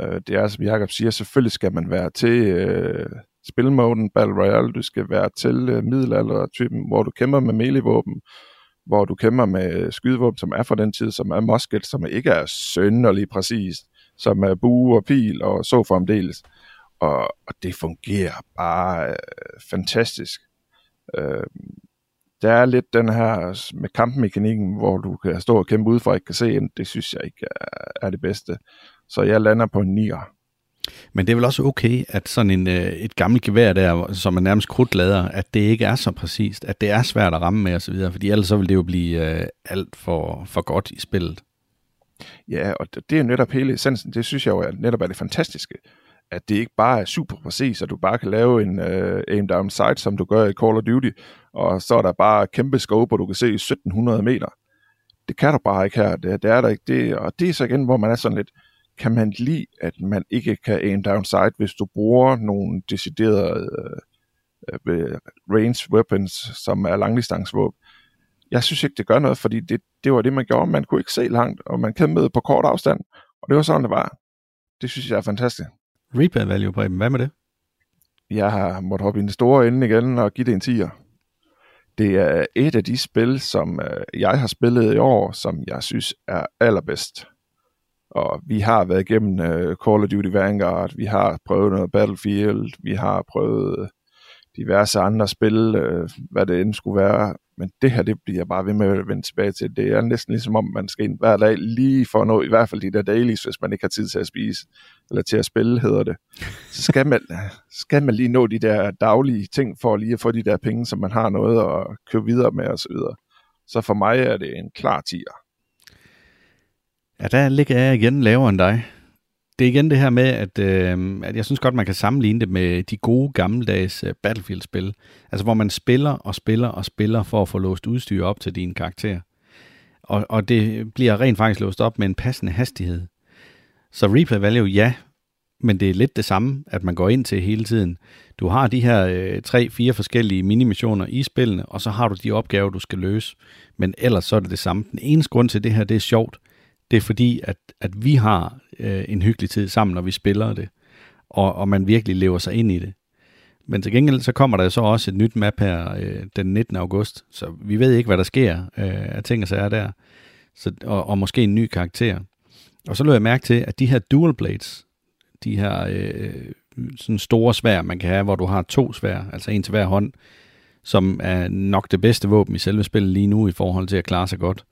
Øh, det er, som Jacob siger, selvfølgelig skal man være til øh, spilmoden Battle Royale. Du skal være til øh, middelalder-typen, hvor du kæmper med melee-våben, hvor du kæmper med skydevåben, som er fra den tid, som er musket, som ikke er sønderlig præcis, som er bue og pil og så fremdeles. Og, og det fungerer bare øh, fantastisk. Øh, der er lidt den her med kampmekanikken, hvor du kan stå og kæmpe ud for, og ikke kan se ind. Det synes jeg ikke er, er det bedste. Så jeg lander på en 9'er. Men det er vel også okay, at sådan en, øh, et gammelt gevær der, som er nærmest krudtlader, at det ikke er så præcist, at det er svært at ramme med osv., fordi ellers så vil det jo blive øh, alt for, for godt i spillet. Ja, og det er jo netop hele essensen. Det synes jeg jo er netop er det fantastiske. at det ikke bare er super præcis, at du bare kan lave en uh, aim down sight, som du gør i Call of Duty, og så er der bare kæmpe scope, og du kan se 1700 meter. Det kan du bare ikke her, det, det er der ikke det, og det er så igen, hvor man er sådan lidt, kan man lide, at man ikke kan aim down sight, hvis du bruger nogle deciderede uh, range weapons, som er langdistancevåben. Jeg synes ikke, det gør noget, fordi det, det var det, man gjorde. Man kunne ikke se langt, og man kæmpede på kort afstand, og det var sådan, det var. Det synes jeg er fantastisk. Replay value dem. Hvad med det? Jeg har måttet hoppe i den store ende igen og give det en 10'er. Det er et af de spil, som øh, jeg har spillet i år, som jeg synes er allerbedst. Og vi har været igennem uh, Call of Duty Vanguard, vi har prøvet noget Battlefield, vi har prøvet øh, diverse andre spil, uh, hvad det end skulle være. Men det her, det bliver jeg bare ved med at vende tilbage til. Det er næsten ligesom om, man skal ind hver dag lige for at nå, i hvert fald de der dailies, hvis man ikke har tid til at spise, eller til at spille, hedder det. Så skal man, *laughs* skal man lige nå de der daglige ting, for lige at få de der penge, som man har noget at købe videre med osv. Så, så for mig er det en klar tiger. Ja, der ligger jeg igen lavere end dig. Det er igen det her med, at, øh, at jeg synes godt, man kan sammenligne det med de gode gammeldags uh, Battlefield-spil. Altså hvor man spiller og spiller og spiller for at få låst udstyr op til din karakter. Og, og det bliver rent faktisk låst op med en passende hastighed. Så replay value, ja, men det er lidt det samme, at man går ind til hele tiden. Du har de her øh, tre, fire forskellige minimissioner i spillene, og så har du de opgaver, du skal løse. Men ellers så er det det samme. Den eneste grund til det her, det er sjovt, det er fordi, at, at vi har øh, en hyggelig tid sammen, når vi spiller det, og, og man virkelig lever sig ind i det. Men til gengæld så kommer der så også et nyt map her øh, den 19. august, så vi ved ikke, hvad der sker øh, af ting og sager der, så, og, og måske en ny karakter. Og så løber jeg mærke til, at de her dual blades, de her øh, sådan store svær, man kan have, hvor du har to svær, altså en til hver hånd, som er nok det bedste våben i selve spillet lige nu i forhold til at klare sig godt.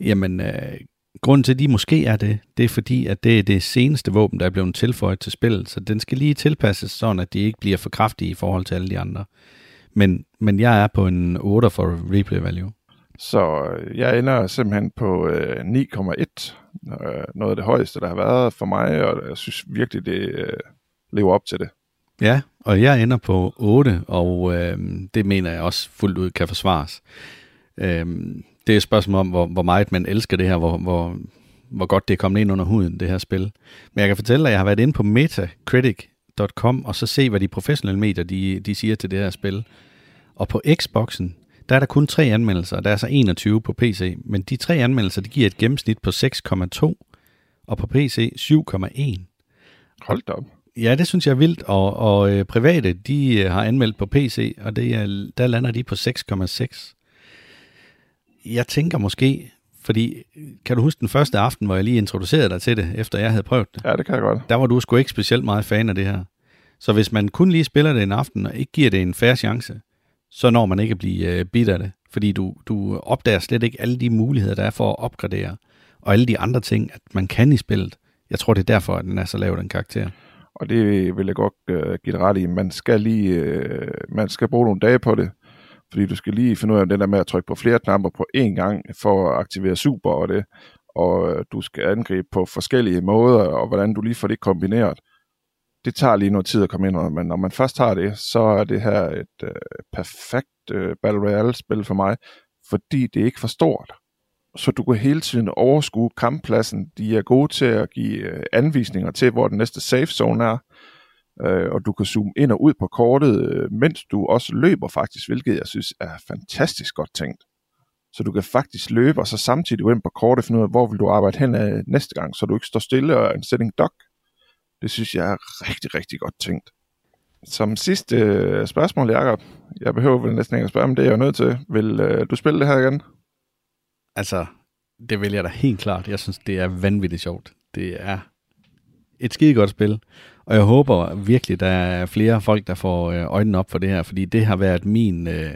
Jamen, øh, Grunden til, at de måske er det, det er fordi, at det er det seneste våben, der er blevet tilføjet til spillet, så den skal lige tilpasses, sådan at de ikke bliver for kraftige i forhold til alle de andre. Men, men jeg er på en 8 for replay value. Så øh, jeg ender simpelthen på øh, 9,1. Øh, noget af det højeste, der har været for mig, og jeg synes virkelig, det øh, lever op til det. Ja, og jeg ender på 8, og øh, det mener jeg også fuldt ud kan forsvares. Øh, det er et spørgsmål om, hvor, hvor meget man elsker det her, hvor, hvor, hvor godt det er kommet ind under huden, det her spil. Men jeg kan fortælle dig, at jeg har været inde på metacritic.com, og så se, hvad de professionelle medier, de, de siger til det her spil. Og på Xboxen, der er der kun tre anmeldelser, og der er så 21 på PC. Men de tre anmeldelser, de giver et gennemsnit på 6,2, og på PC 7,1. Hold da op. Ja, det synes jeg er vildt, og, og øh, private, de øh, har anmeldt på PC, og det er, der lander de på 6,6 jeg tænker måske, fordi kan du huske den første aften, hvor jeg lige introducerede dig til det, efter jeg havde prøvet det? Ja, det kan jeg godt. Der var du sgu ikke specielt meget fan af det her. Så hvis man kun lige spiller det en aften, og ikke giver det en færre chance, så når man ikke at blive øh, bit af det. Fordi du, du opdager slet ikke alle de muligheder, der er for at opgradere, og alle de andre ting, at man kan i spillet. Jeg tror, det er derfor, at den er så lav, den karakter. Og det vil jeg godt uh, give dig ret i. Man skal lige, uh, man skal bruge nogle dage på det, fordi du skal lige finde ud af det der med at trykke på flere knapper på én gang for at aktivere super og det, og øh, du skal angribe på forskellige måder, og hvordan du lige får det kombineret. Det tager lige noget tid at komme ind under, men når man først har det, så er det her et øh, perfekt øh, Battle Royale-spil for mig, fordi det er ikke for stort. Så du kan hele tiden overskue kamppladsen. De er gode til at give øh, anvisninger til, hvor den næste safe zone er øh, og du kan zoome ind og ud på kortet, øh, mens du også løber faktisk, hvilket jeg synes er fantastisk godt tænkt. Så du kan faktisk løbe, og så samtidig gå ind på kortet og finde ud af, hvor vil du arbejde hen af næste gang, så du ikke står stille og er en sitting dog. Det synes jeg er rigtig, rigtig godt tænkt. Som sidste øh, spørgsmål, Jacob. Jeg behøver vel næsten ikke at spørge, om det er jeg nødt til. Vil øh, du spille det her igen? Altså, det vil jeg da helt klart. Jeg synes, det er vanvittigt sjovt. Det er et skide godt spil. Og jeg håber virkelig, der er flere folk, der får øh, øjnene op for det her, fordi det har været min øh,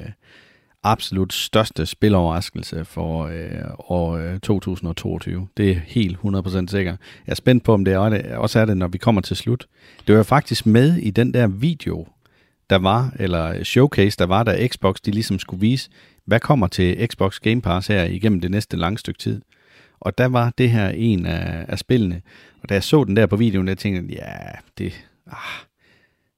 absolut største spiloverraskelse for øh, år øh, 2022. Det er helt 100% sikker. Jeg er spændt på, om det også er det, når vi kommer til slut. Det var faktisk med i den der video, der var, eller showcase, der var, der Xbox de ligesom skulle vise, hvad kommer til Xbox Game Pass her igennem det næste lange stykke tid. Og der var det her en af, af spillene. Og da jeg så den der på videoen, der tænkte jeg, ja, det, ah,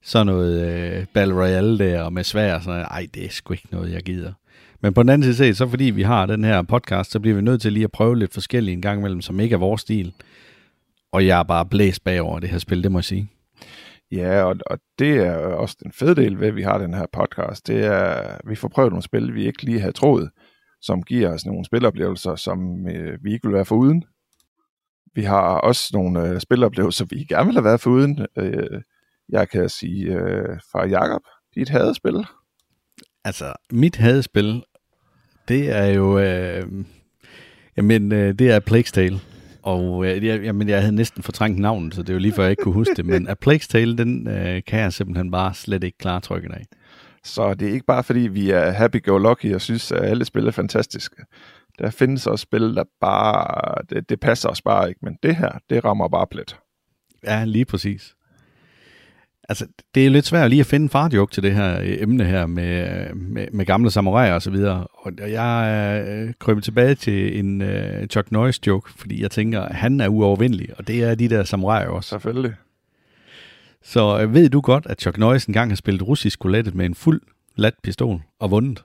sådan noget øh, Battle Royale der, og med svær og sådan noget, ej, det er sgu ikke noget, jeg gider. Men på den anden side set, så fordi vi har den her podcast, så bliver vi nødt til lige at prøve lidt forskellige en gang imellem, som ikke er vores stil. Og jeg er bare blæst bagover det her spil, det må jeg sige. Ja, og, og det er også den fede del ved, at vi har den her podcast. Det er, at vi får prøvet nogle spil, vi ikke lige havde troet, som giver os nogle spiloplevelser, som øh, vi ikke vil være foruden. Vi har også nogle øh, spiloplevelser, vi gerne vil have været foruden. Øh, jeg kan sige øh, fra Jakob, dit hadespil. Altså, mit hadespil, det er jo... Øh, jamen, øh, det er Plague's Tale. Og øh, jeg, jamen, jeg havde næsten fortrængt navnet, så det er jo lige før, jeg ikke kunne huske det. Men A Plague's Tale, den øh, kan jeg simpelthen bare slet ikke klare trykket af. Så det er ikke bare fordi, vi er happy-go-lucky og synes, at alle spil er fantastiske. Der findes også spil, der bare... Det, det passer os bare ikke, men det her, det rammer bare plet. Ja, lige præcis. Altså, det er lidt svært lige at finde en farjoke til det her øh, emne her med, med, med gamle samuraier og så videre. Og jeg øh, krøbet tilbage til en uh, Chuck Norris joke, fordi jeg tænker, at han er uovervindelig, og det er de der samuraier også. Selvfølgelig. Så øh, ved du godt, at Chuck Norris engang har spillet russisk roulette med en fuld lat pistol og vundet? *laughs*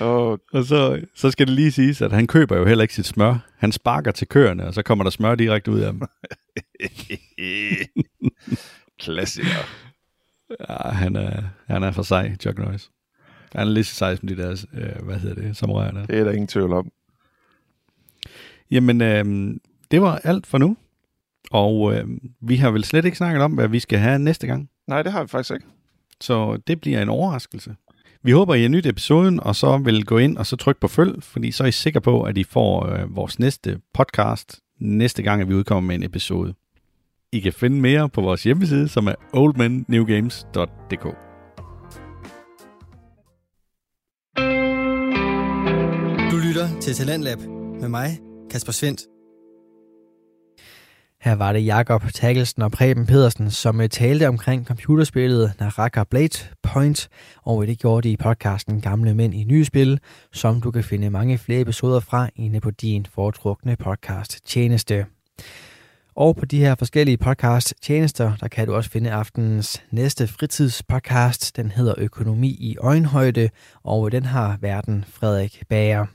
Og Og så, så skal det lige siges, at han køber jo heller ikke sit smør. Han sparker til køerne, og så kommer der smør direkte ud af dem. *laughs* klassiker. Ja, han er, han er for sej, Chuck Norris. Han er lige så sej som de der, øh, hvad hedder det, samuraierne. Det er der ingen tvivl om. Jamen, øh, det var alt for nu. Og øh, vi har vel slet ikke snakket om, hvad vi skal have næste gang. Nej, det har vi faktisk ikke. Så det bliver en overraskelse. Vi håber, I har nyt episoden, og så vil gå ind og så trykke på følg, fordi så er I sikre på, at I får øh, vores næste podcast næste gang, at vi udkommer med en episode. I kan finde mere på vores hjemmeside, som er oldmennewgames.dk. Du lytter til Talentlab med mig, Kasper Svendt. Her var det Jakob Takkelsen og Preben Pedersen, som øh, talte omkring computerspillet Naraka Blade Point, og øh, det gjorde de i podcasten Gamle Mænd i Nye Spil, som du kan finde mange flere episoder fra inde på din foretrukne podcast tjeneste. Og på de her forskellige podcast tjenester, der kan du også finde aftenens næste fritidspodcast. Den hedder Økonomi i øjenhøjde, og øh, den har verden Frederik Bager.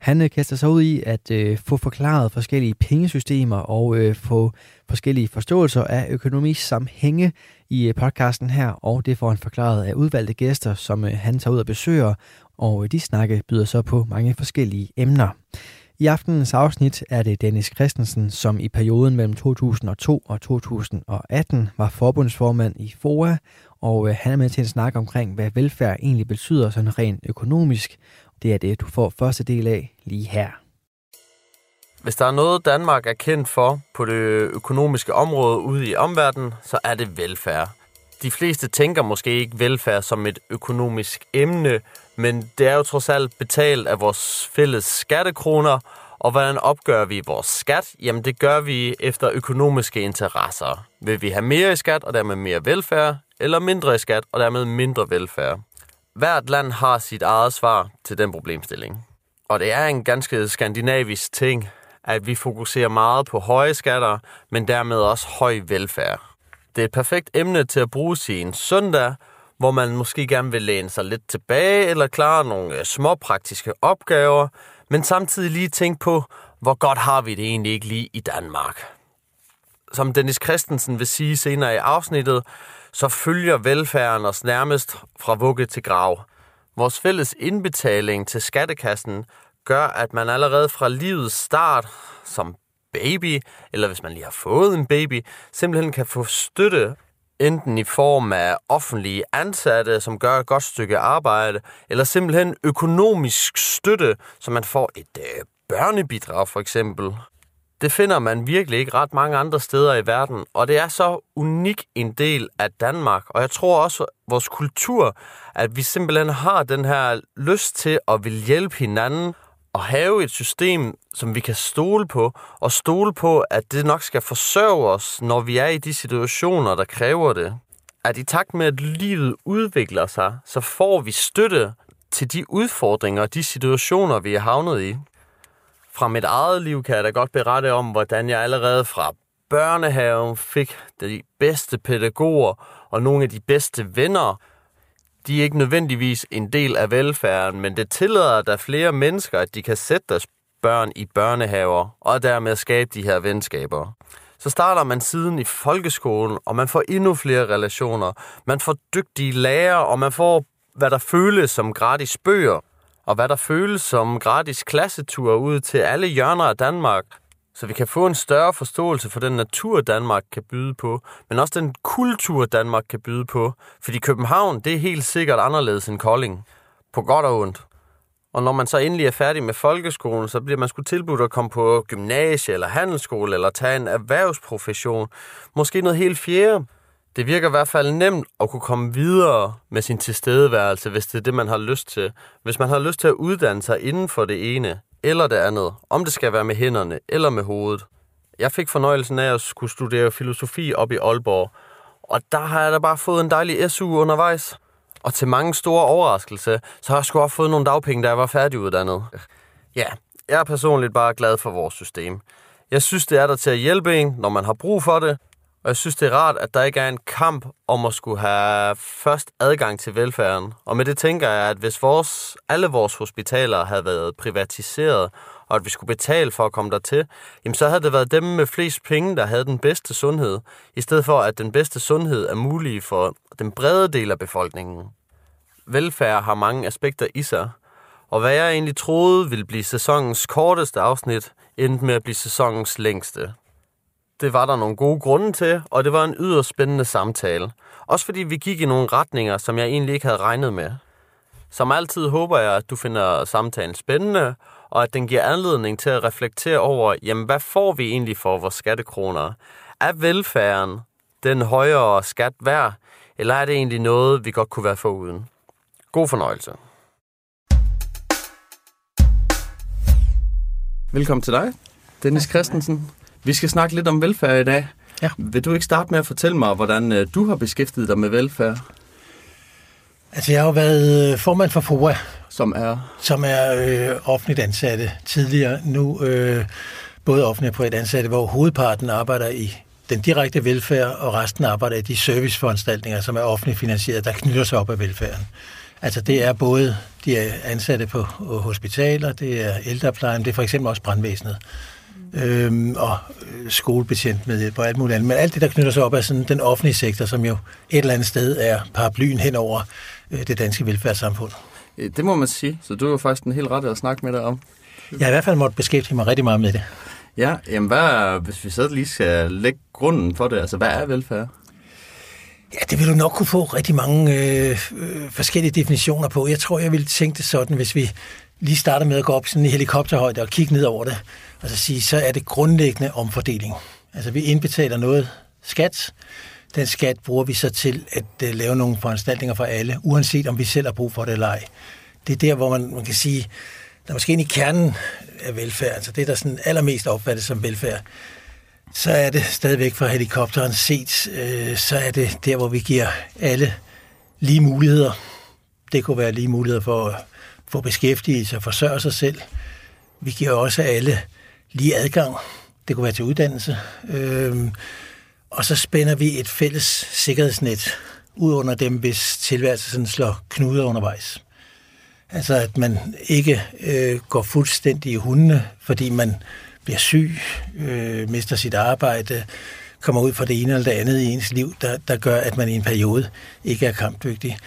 Han øh, kaster sig ud i at øh, få forklaret forskellige pengesystemer og øh, få forskellige forståelser af økonomisammenhænge i øh, podcasten her, og det får han forklaret af udvalgte gæster, som øh, han tager ud og besøger, og øh, de snakke byder så på mange forskellige emner. I aftenens afsnit er det Dennis Christensen, som i perioden mellem 2002 og 2018 var forbundsformand i FOA, og øh, han er med til en snak omkring, hvad velfærd egentlig betyder sådan rent økonomisk. Det er det, du får første del af lige her. Hvis der er noget, Danmark er kendt for på det økonomiske område ude i omverdenen, så er det velfærd. De fleste tænker måske ikke velfærd som et økonomisk emne, men det er jo trods alt betalt af vores fælles skattekroner, og hvordan opgør vi vores skat? Jamen det gør vi efter økonomiske interesser. Vil vi have mere i skat og dermed mere velfærd, eller mindre i skat og dermed mindre velfærd? Hvert land har sit eget svar til den problemstilling. Og det er en ganske skandinavisk ting, at vi fokuserer meget på høje skatter, men dermed også høj velfærd. Det er et perfekt emne til at bruge i en søndag, hvor man måske gerne vil læne sig lidt tilbage eller klare nogle øh, små praktiske opgaver, men samtidig lige tænke på, hvor godt har vi det egentlig ikke lige i Danmark. Som Dennis Christensen vil sige senere i afsnittet, så følger velfærden os nærmest fra vugge til grav. Vores fælles indbetaling til skattekassen gør, at man allerede fra livets start som baby, eller hvis man lige har fået en baby, simpelthen kan få støtte enten i form af offentlige ansatte, som gør et godt stykke arbejde, eller simpelthen økonomisk støtte, så man får et øh, børnebidrag for eksempel. Det finder man virkelig ikke ret mange andre steder i verden, og det er så unik en del af Danmark, og jeg tror også vores kultur, at vi simpelthen har den her lyst til at vil hjælpe hinanden og have et system, som vi kan stole på, og stole på, at det nok skal forsørge os, når vi er i de situationer, der kræver det. At i takt med, at livet udvikler sig, så får vi støtte til de udfordringer og de situationer, vi er havnet i. Fra mit eget liv kan jeg da godt berette om, hvordan jeg allerede fra børnehaven fik de bedste pædagoger og nogle af de bedste venner. De er ikke nødvendigvis en del af velfærden, men det tillader der flere mennesker, at de kan sætte deres børn i børnehaver og dermed skabe de her venskaber. Så starter man siden i folkeskolen, og man får endnu flere relationer. Man får dygtige lærere, og man får, hvad der føles som gratis bøger, og hvad der føles som gratis klassetur ud til alle hjørner af Danmark, så vi kan få en større forståelse for den natur, Danmark kan byde på, men også den kultur, Danmark kan byde på. Fordi København, det er helt sikkert anderledes end Kolding. På godt og ondt. Og når man så endelig er færdig med folkeskolen, så bliver man skulle tilbudt at komme på gymnasie eller handelsskole eller tage en erhvervsprofession. Måske noget helt fjerde. Det virker i hvert fald nemt at kunne komme videre med sin tilstedeværelse, hvis det er det, man har lyst til. Hvis man har lyst til at uddanne sig inden for det ene eller det andet, om det skal være med hænderne eller med hovedet. Jeg fik fornøjelsen af at skulle studere filosofi op i Aalborg, og der har jeg da bare fået en dejlig SU undervejs. Og til mange store overraskelse, så har jeg sgu også fået nogle dagpenge, da jeg var færdiguddannet. Ja, jeg er personligt bare glad for vores system. Jeg synes, det er der til at hjælpe en, når man har brug for det, og jeg synes, det er rart, at der ikke er en kamp om at skulle have først adgang til velfærden. Og med det tænker jeg, at hvis vores, alle vores hospitaler havde været privatiseret, og at vi skulle betale for at komme dertil, jamen så havde det været dem med flest penge, der havde den bedste sundhed, i stedet for at den bedste sundhed er mulig for den brede del af befolkningen. Velfærd har mange aspekter i sig, og hvad jeg egentlig troede ville blive sæsonens korteste afsnit, endte med at blive sæsonens længste. Det var der nogle gode grunde til, og det var en yderst spændende samtale. Også fordi vi gik i nogle retninger, som jeg egentlig ikke havde regnet med. Som altid håber jeg, at du finder samtalen spændende, og at den giver anledning til at reflektere over, jamen hvad får vi egentlig for vores skattekroner? Er velfærden den højere skat værd, eller er det egentlig noget, vi godt kunne være foruden? God fornøjelse. Velkommen til dig, Dennis Christensen. Vi skal snakke lidt om velfærd i dag. Ja. Vil du ikke starte med at fortælle mig, hvordan øh, du har beskæftiget dig med velfærd, Altså, jeg har jo været øh, formand for FOA, som er... som er øh, offentligt ansatte tidligere. Nu øh, både offentligt og privat ansatte, hvor hovedparten arbejder i den direkte velfærd, og resten arbejder i de serviceforanstaltninger, som er offentligt finansieret, der knytter sig op af velfærden. Altså det er både de er ansatte på hospitaler, det er ældreplejen, det er for eksempel også brandvæsenet, øhm, og øh, skolebetjent med på alt muligt andet. Men alt det, der knytter sig op af sådan den offentlige sektor, som jo et eller andet sted er paraplyen hen over øh, det danske velfærdssamfund. Øh, Det må man sige, så du er jo faktisk en helt ret at snakke med dig om. Jeg har i hvert fald måttet beskæftige mig rigtig meget med det. Ja, jamen hvad er, hvis vi så lige skal lægge grunden for det, altså hvad er velfærd? Ja, det vil du nok kunne få rigtig mange øh, øh, forskellige definitioner på. Jeg tror, jeg ville tænke det sådan, hvis vi lige starter med at gå op sådan i helikopterhøjde og kigge ned over det, altså så sige, så er det grundlæggende omfordeling. Altså, vi indbetaler noget skat. Den skat bruger vi så til at uh, lave nogle foranstaltninger for alle, uanset om vi selv har brug for det eller ej. Det er der, hvor man, man kan sige, der er måske en i kernen af velfærd, altså det, der sådan allermest opfattes som velfærd, så er det stadigvæk fra helikopteren set, øh, så er det der, hvor vi giver alle lige muligheder. Det kunne være lige muligheder for at få beskæftigelse og forsørge sig selv. Vi giver også alle lige adgang. Det kunne være til uddannelse. Øh, og så spænder vi et fælles sikkerhedsnet ud under dem, hvis tilværelsen slår knuder undervejs. Altså at man ikke øh, går fuldstændig i hundene, fordi man bliver syg, øh, mister sit arbejde, kommer ud for det ene eller det andet i ens liv, der, der gør, at man i en periode ikke er kampdygtig.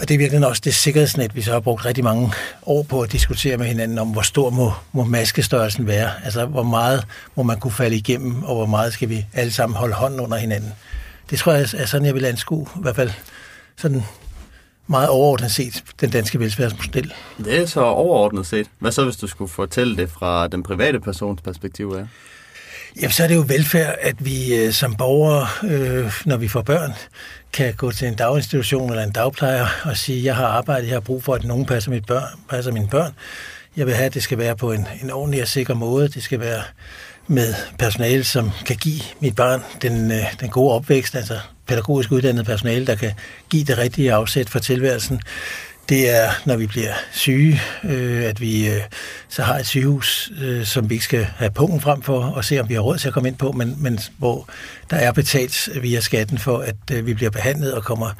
Og det er virkelig også det sikkerhedsnet, vi så har brugt rigtig mange år på at diskutere med hinanden om, hvor stor må, må maskestørrelsen være. Altså, hvor meget må man kunne falde igennem, og hvor meget skal vi alle sammen holde hånden under hinanden. Det tror jeg er sådan, jeg vil anskue, i hvert fald sådan meget overordnet set, den danske velfærdsmodel. Det er så overordnet set. Hvad så, hvis du skulle fortælle det fra den private persons perspektiv af? Jamen, så er det jo velfærd, at vi øh, som borgere, øh, når vi får børn, kan gå til en daginstitution eller en dagplejer og sige, jeg har arbejdet, jeg har brug for, at nogen passer, mit børn, passer mine børn. Jeg vil have, at det skal være på en, en ordentlig og sikker måde. Det skal være med personale, som kan give mit barn den, øh, den gode opvækst, altså pædagogisk uddannet personale, der kan give det rigtige afsæt for tilværelsen. Det er, når vi bliver syge, øh, at vi øh, så har et sygehus, øh, som vi ikke skal have pungen frem for og se, om vi har råd til at komme ind på, men, men hvor der er betalt via skatten for, at øh, vi bliver behandlet og kommer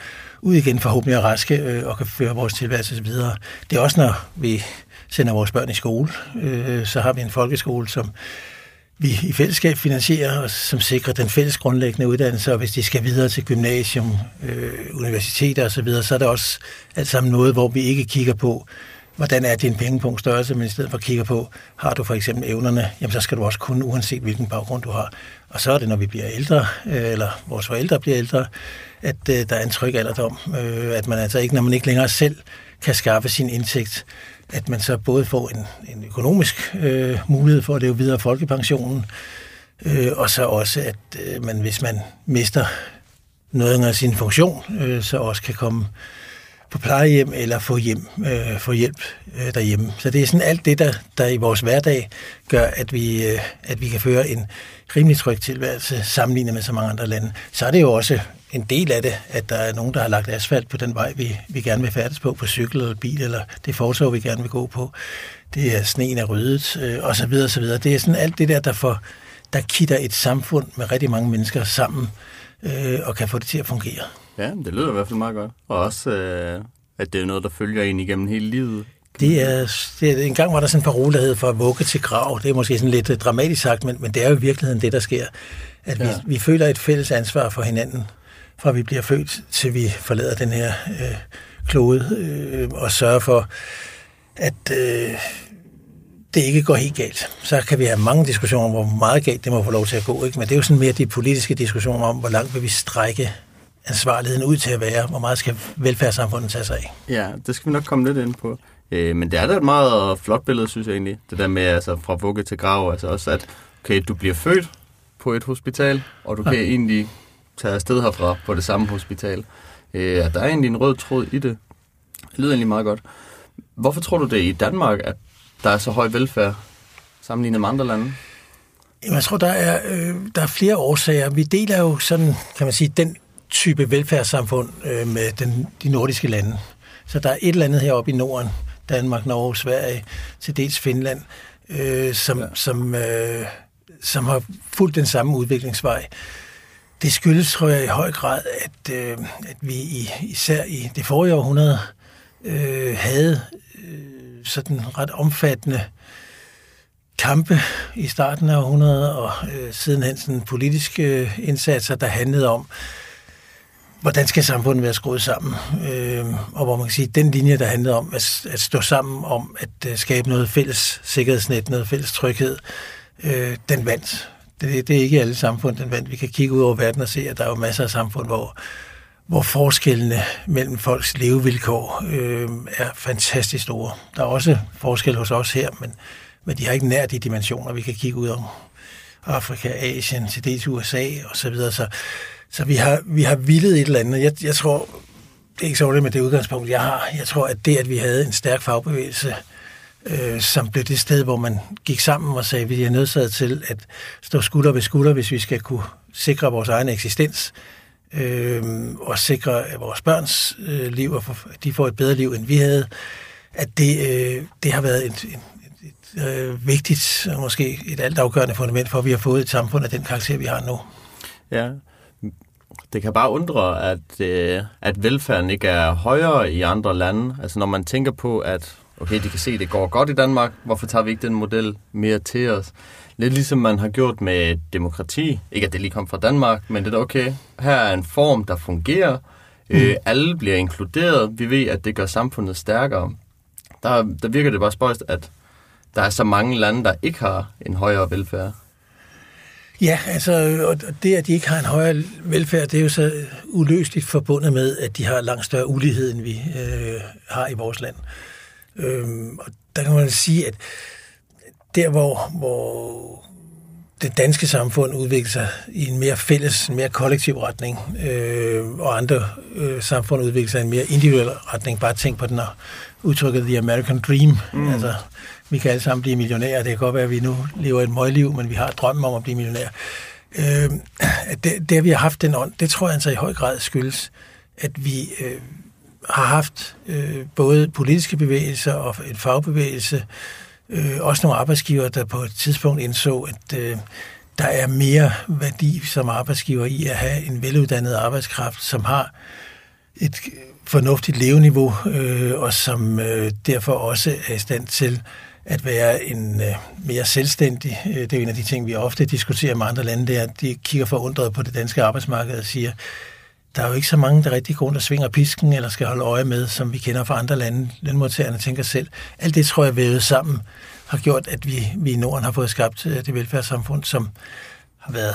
ud igen forhåbentlig raske øh, og kan føre vores tilværelse videre. Det er også, når vi sender vores børn i skole, øh, så har vi en folkeskole, som vi i fællesskab finansierer, og som sikrer den fælles grundlæggende uddannelse, og hvis de skal videre til gymnasium, øh, universiteter osv., så, videre, så er det også alt sammen noget, hvor vi ikke kigger på, hvordan er din pengepunkt størrelse, men i stedet for kigger på, har du for eksempel evnerne, jamen så skal du også kunne, uanset hvilken baggrund du har. Og så er det, når vi bliver ældre, øh, eller vores forældre bliver ældre, at øh, der er en tryg alderdom, øh, at man altså ikke, når man ikke længere selv kan skaffe sin indtægt, at man så både får en, en økonomisk øh, mulighed for at leve videre folkepensionen, øh, og så også, at øh, man, hvis man mister noget af sin funktion, øh, så også kan komme på plejehjem eller få, hjem, øh, få hjælp øh, derhjemme. Så det er sådan alt det, der, der i vores hverdag gør, at vi, øh, at vi kan føre en rimelig tryg tilværelse sammenlignet med så mange andre lande. Så er det jo også en del af det, at der er nogen, der har lagt asfalt på den vej, vi, vi gerne vil færdes på, på cykel eller bil, eller det fortog, vi gerne vil gå på. Det er sneen er ryddet, øh, og så videre, så videre. Det er sådan alt det der, der, får, der kitter et samfund med rigtig mange mennesker sammen, øh, og kan få det til at fungere. Ja, det lyder i hvert fald meget godt. Og også, øh, at det er noget, der følger en igennem hele livet. Det er, det er, en gang var der sådan en parole, der hed for at vugge til grav. Det er måske sådan lidt øh, dramatisk sagt, men, men det er jo i virkeligheden det, der sker. At ja. vi, vi føler et fælles ansvar for hinanden, fra vi bliver født til vi forlader den her øh, klode, øh, og sørger for, at øh, det ikke går helt galt. Så kan vi have mange diskussioner om, hvor meget galt det må få lov til at gå. Ikke? Men det er jo sådan mere de politiske diskussioner om, hvor langt vil vi strække ansvarligheden ud til at være, hvor meget skal velfærdssamfundet tage sig af. Ja, det skal vi nok komme lidt ind på. Øh, men det er da et meget flot billede, synes jeg egentlig. Det der med altså, fra vugge til grav, altså også at okay, du bliver født på et hospital, og du kan ja. egentlig tage afsted herfra på det samme hospital. Øh, der er egentlig en rød tråd i det. Det lyder egentlig meget godt. Hvorfor tror du det i Danmark, at der er så høj velfærd sammenlignet med andre lande? Jamen, jeg tror, der er, øh, der er flere årsager. Vi deler jo sådan, kan man sige, den type velfærdssamfund øh, med den, de nordiske lande. Så der er et eller andet heroppe i Norden, Danmark, Norge, Sverige, til dels Finland, øh, som, ja. som, øh, som har fulgt den samme udviklingsvej. Det skyldes, tror jeg, i høj grad, at, øh, at vi i, især i det forrige århundrede øh, havde øh, sådan ret omfattende kampe i starten af århundredet og øh, sidenhen sådan politiske øh, indsatser, der handlede om, hvordan skal samfundet være skruet sammen? Øh, og hvor man kan sige, den linje, der handlede om at, at stå sammen om at uh, skabe noget fælles sikkerhedsnet, noget fælles tryghed, øh, den vandt. Det, det er ikke alle samfund, den vandt. Vi kan kigge ud over verden og se, at der er jo masser af samfund, hvor, hvor forskellene mellem folks levevilkår øh, er fantastisk store. Der er også forskel hos os her, men, men de har ikke nær de dimensioner, vi kan kigge ud om. Afrika, Asien, til dels USA osv. Så, videre. så så vi har, vi har vildet et eller andet. Jeg, jeg tror, det er ikke så med det udgangspunkt, jeg har. Jeg tror, at det, at vi havde en stærk fagbevægelse, øh, som blev det sted, hvor man gik sammen og sagde, at vi er nødsaget til at stå skulder ved skulder, hvis vi skal kunne sikre vores egen eksistens, øh, og sikre vores børns øh, liv, og at de får et bedre liv, end vi havde, at det, øh, det har været et, et, et øh, vigtigt, og måske et altafgørende fundament for, at vi har fået et samfund af den karakter, vi har nu. Ja, det kan bare undre, at, øh, at velfærden ikke er højere i andre lande. Altså når man tænker på, at okay, de kan se, at det går godt i Danmark, hvorfor tager vi ikke den model mere til os? Lidt ligesom man har gjort med demokrati. Ikke at det lige kom fra Danmark, men det er okay. Her er en form, der fungerer. Mm. Øh, alle bliver inkluderet. Vi ved, at det gør samfundet stærkere. Der, der virker det bare spøjst, at der er så mange lande, der ikke har en højere velfærd. Ja, altså, og det, at de ikke har en højere velfærd, det er jo så uløseligt forbundet med, at de har langt større ulighed, end vi øh, har i vores land. Øhm, og der kan man sige, at der, hvor, hvor det danske samfund udvikler sig i en mere fælles, en mere kollektiv retning, øh, og andre øh, samfund udvikler sig i en mere individuel retning. Bare tænk på den udtrykket The American Dream. Mm. Altså, vi kan alle sammen blive millionærer. Det kan godt være, at vi nu lever et møgliv, men vi har drømmen om at blive millionærer. Øh, det, det, at vi har haft den ånd, det tror jeg altså i høj grad skyldes, at vi, øh, har haft øh, både politiske bevægelser og en fagbevægelse, øh, også nogle arbejdsgiver, der på et tidspunkt indså, at øh, der er mere værdi som arbejdsgiver i at have en veluddannet arbejdskraft, som har et fornuftigt leveniveau, øh, og som øh, derfor også er i stand til at være en øh, mere selvstændig. Øh, det er en af de ting, vi ofte diskuterer med andre lande, det er, at de kigger forundret på det danske arbejdsmarked og siger, der er jo ikke så mange, der rigtig går rundt og svinger pisken, eller skal holde øje med, som vi kender fra andre lande. Lønmodtagerne tænker selv. Alt det, tror jeg, vævet sammen, har gjort, at vi, vi i Norden har fået skabt øh, det velfærdssamfund, som har været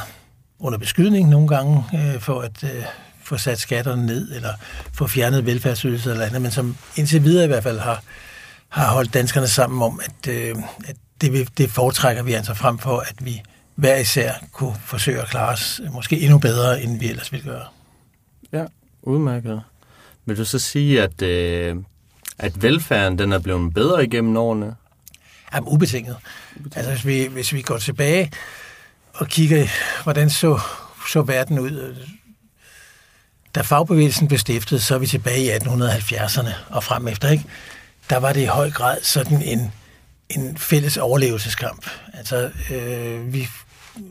under beskydning nogle gange, øh, for at øh, få sat skatterne ned, eller få fjernet velfærdsydelser eller andet, men som indtil videre i hvert fald har, har holdt danskerne sammen om, at, øh, at det, det foretrækker vi altså frem for, at vi hver især kunne forsøge at klare os måske endnu bedre, end vi ellers ville gøre. Ja, udmærket. Vil du så sige, at, øh, at velfærden den er blevet bedre igennem årene? Jamen, ubetinget. ubetinget. Altså, hvis vi, hvis vi går tilbage og kigger, hvordan så, så verden ud, da fagbevægelsen blev stiftet, så er vi tilbage i 1870'erne og frem efter, ikke? Der var det i høj grad sådan en, en fælles overlevelseskamp. Altså, øh, vi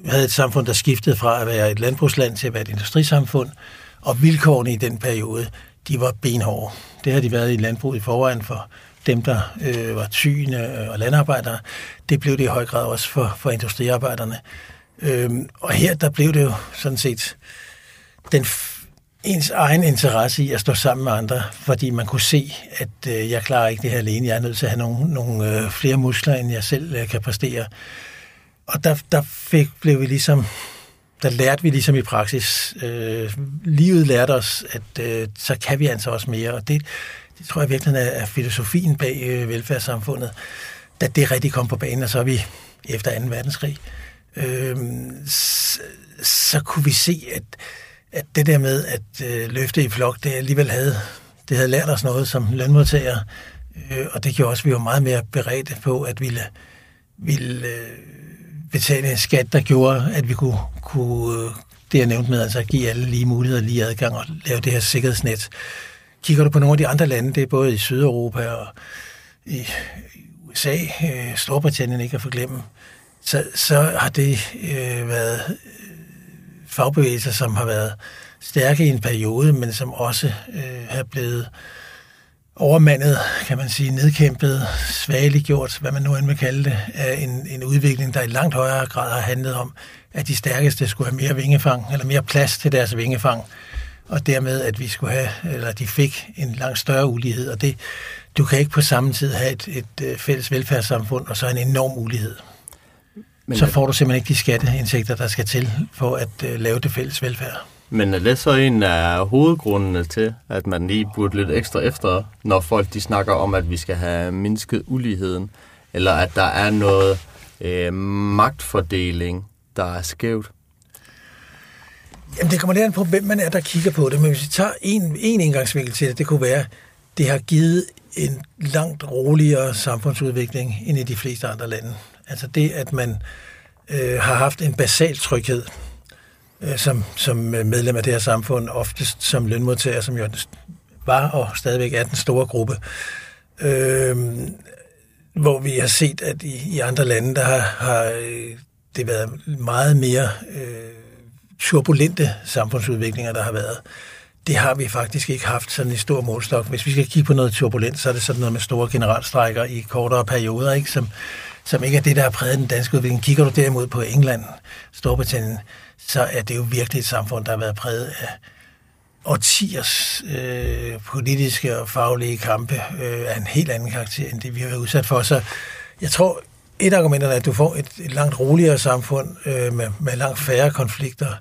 havde et samfund, der skiftede fra at være et landbrugsland til at være et industrisamfund, og vilkårene i den periode, de var benhårde. Det har de været i landbruget i forvejen for dem, der øh, var tyne og landarbejdere. Det blev det i høj grad også for, for industriarbejderne. Øhm, og her, der blev det jo sådan set den ens egen interesse i at stå sammen med andre, fordi man kunne se, at øh, jeg klarer ikke det her alene. Jeg er nødt til at have nogle, nogle øh, flere muskler, end jeg selv øh, kan præstere. Og der, der fik, blev vi ligesom, der lærte vi ligesom i praksis. Øh, livet lærte os, at øh, så kan vi altså også mere. Og det, det tror jeg virkelig er, er filosofien bag øh, velfærdssamfundet, da det rigtig kom på banen, og så er vi efter 2. verdenskrig, øh, så, så kunne vi se, at at det der med at øh, løfte i flok, det alligevel havde, det havde lært os noget som lønmodtagere, øh, og det gjorde også, at vi var meget mere beredte på at ville, ville øh, betale en skat, der gjorde, at vi kunne, kunne øh, det jeg nævnte med, altså at give alle lige muligheder, lige adgang og lave det her sikkerhedsnet. Kigger du på nogle af de andre lande, det er både i Sydeuropa og i USA, øh, Storbritannien ikke at forglemme, så, så har det øh, været fagbevægelser, som har været stærke i en periode, men som også øh, er blevet overmandet, kan man sige, nedkæmpet, svageliggjort, hvad man nu end vil kalde det, af en, en udvikling, der i langt højere grad har handlet om, at de stærkeste skulle have mere vingefang, eller mere plads til deres vingefang, og dermed, at vi skulle have, eller de fik en langt større ulighed, og det, du kan ikke på samme tid have et, et øh, fælles velfærdssamfund, og så en enorm ulighed. Men, så får du simpelthen ikke de skatteindtægter, der skal til for at uh, lave det fælles velfærd. Men er det så en af hovedgrundene til, at man lige burde lidt ekstra efter, når folk de snakker om, at vi skal have mindsket uligheden, eller at der er noget øh, magtfordeling, der er skævt? Jamen, det kommer lidt an på, hvem man er, der kigger på det. Men hvis vi tager en, en indgangsvinkel til det, det kunne være, det har givet en langt roligere samfundsudvikling end i de fleste andre lande. Altså det, at man øh, har haft en basal tryghed øh, som, som øh, medlem af det her samfund, oftest som lønmodtager, som jo var og stadigvæk er den store gruppe. Øh, hvor vi har set, at i, i andre lande, der har, har øh, det været meget mere øh, turbulente samfundsudviklinger, der har været. Det har vi faktisk ikke haft sådan i stor målstok. Hvis vi skal kigge på noget turbulent, så er det sådan noget med store generalstrækker i kortere perioder, ikke? Som, som ikke er det, der har præget den danske udvikling. Kigger du derimod på England, Storbritannien, så er det jo virkelig et samfund, der har været præget af årtiers øh, politiske og faglige kampe øh, af en helt anden karakter, end det vi har været udsat for. Så jeg tror, et argument er, at du får et, et langt roligere samfund øh, med, med langt færre konflikter.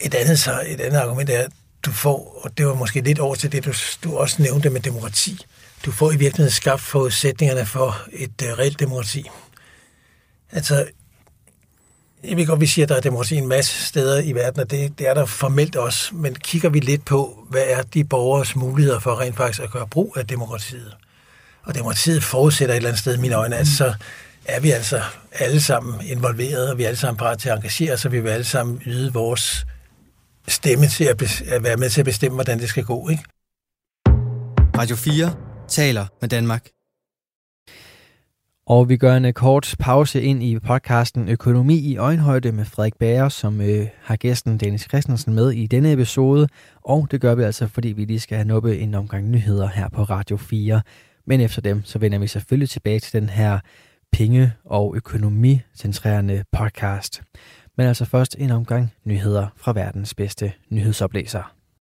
Et andet, så, et andet argument er, at du får, og det var måske lidt over til det, du, du også nævnte med demokrati du får i virkeligheden skabt forudsætningerne for et uh, reelt demokrati. Altså, jeg ved godt, vi siger, at der er demokrati en masse steder i verden, og det, det er der formelt også, men kigger vi lidt på, hvad er de borgers muligheder for rent faktisk at gøre brug af demokratiet? Og demokratiet forudsætter et eller andet sted i mine øjne, at så er vi altså alle sammen involveret, og vi er alle sammen parat til at engagere os, og vi vil alle sammen yde vores stemme til at, at være med til at bestemme, hvordan det skal gå. Ikke? Radio 4 taler med Danmark. Og vi gør en øh, kort pause ind i podcasten Økonomi i øjenhøjde med Frederik Bager, som øh, har gæsten Dennis Christensen med i denne episode. Og det gør vi altså, fordi vi lige skal have nuppet en omgang nyheder her på Radio 4. Men efter dem, så vender vi selvfølgelig tilbage til den her penge- og økonomicentrerende podcast. Men altså først en omgang nyheder fra verdens bedste nyhedsoplæser.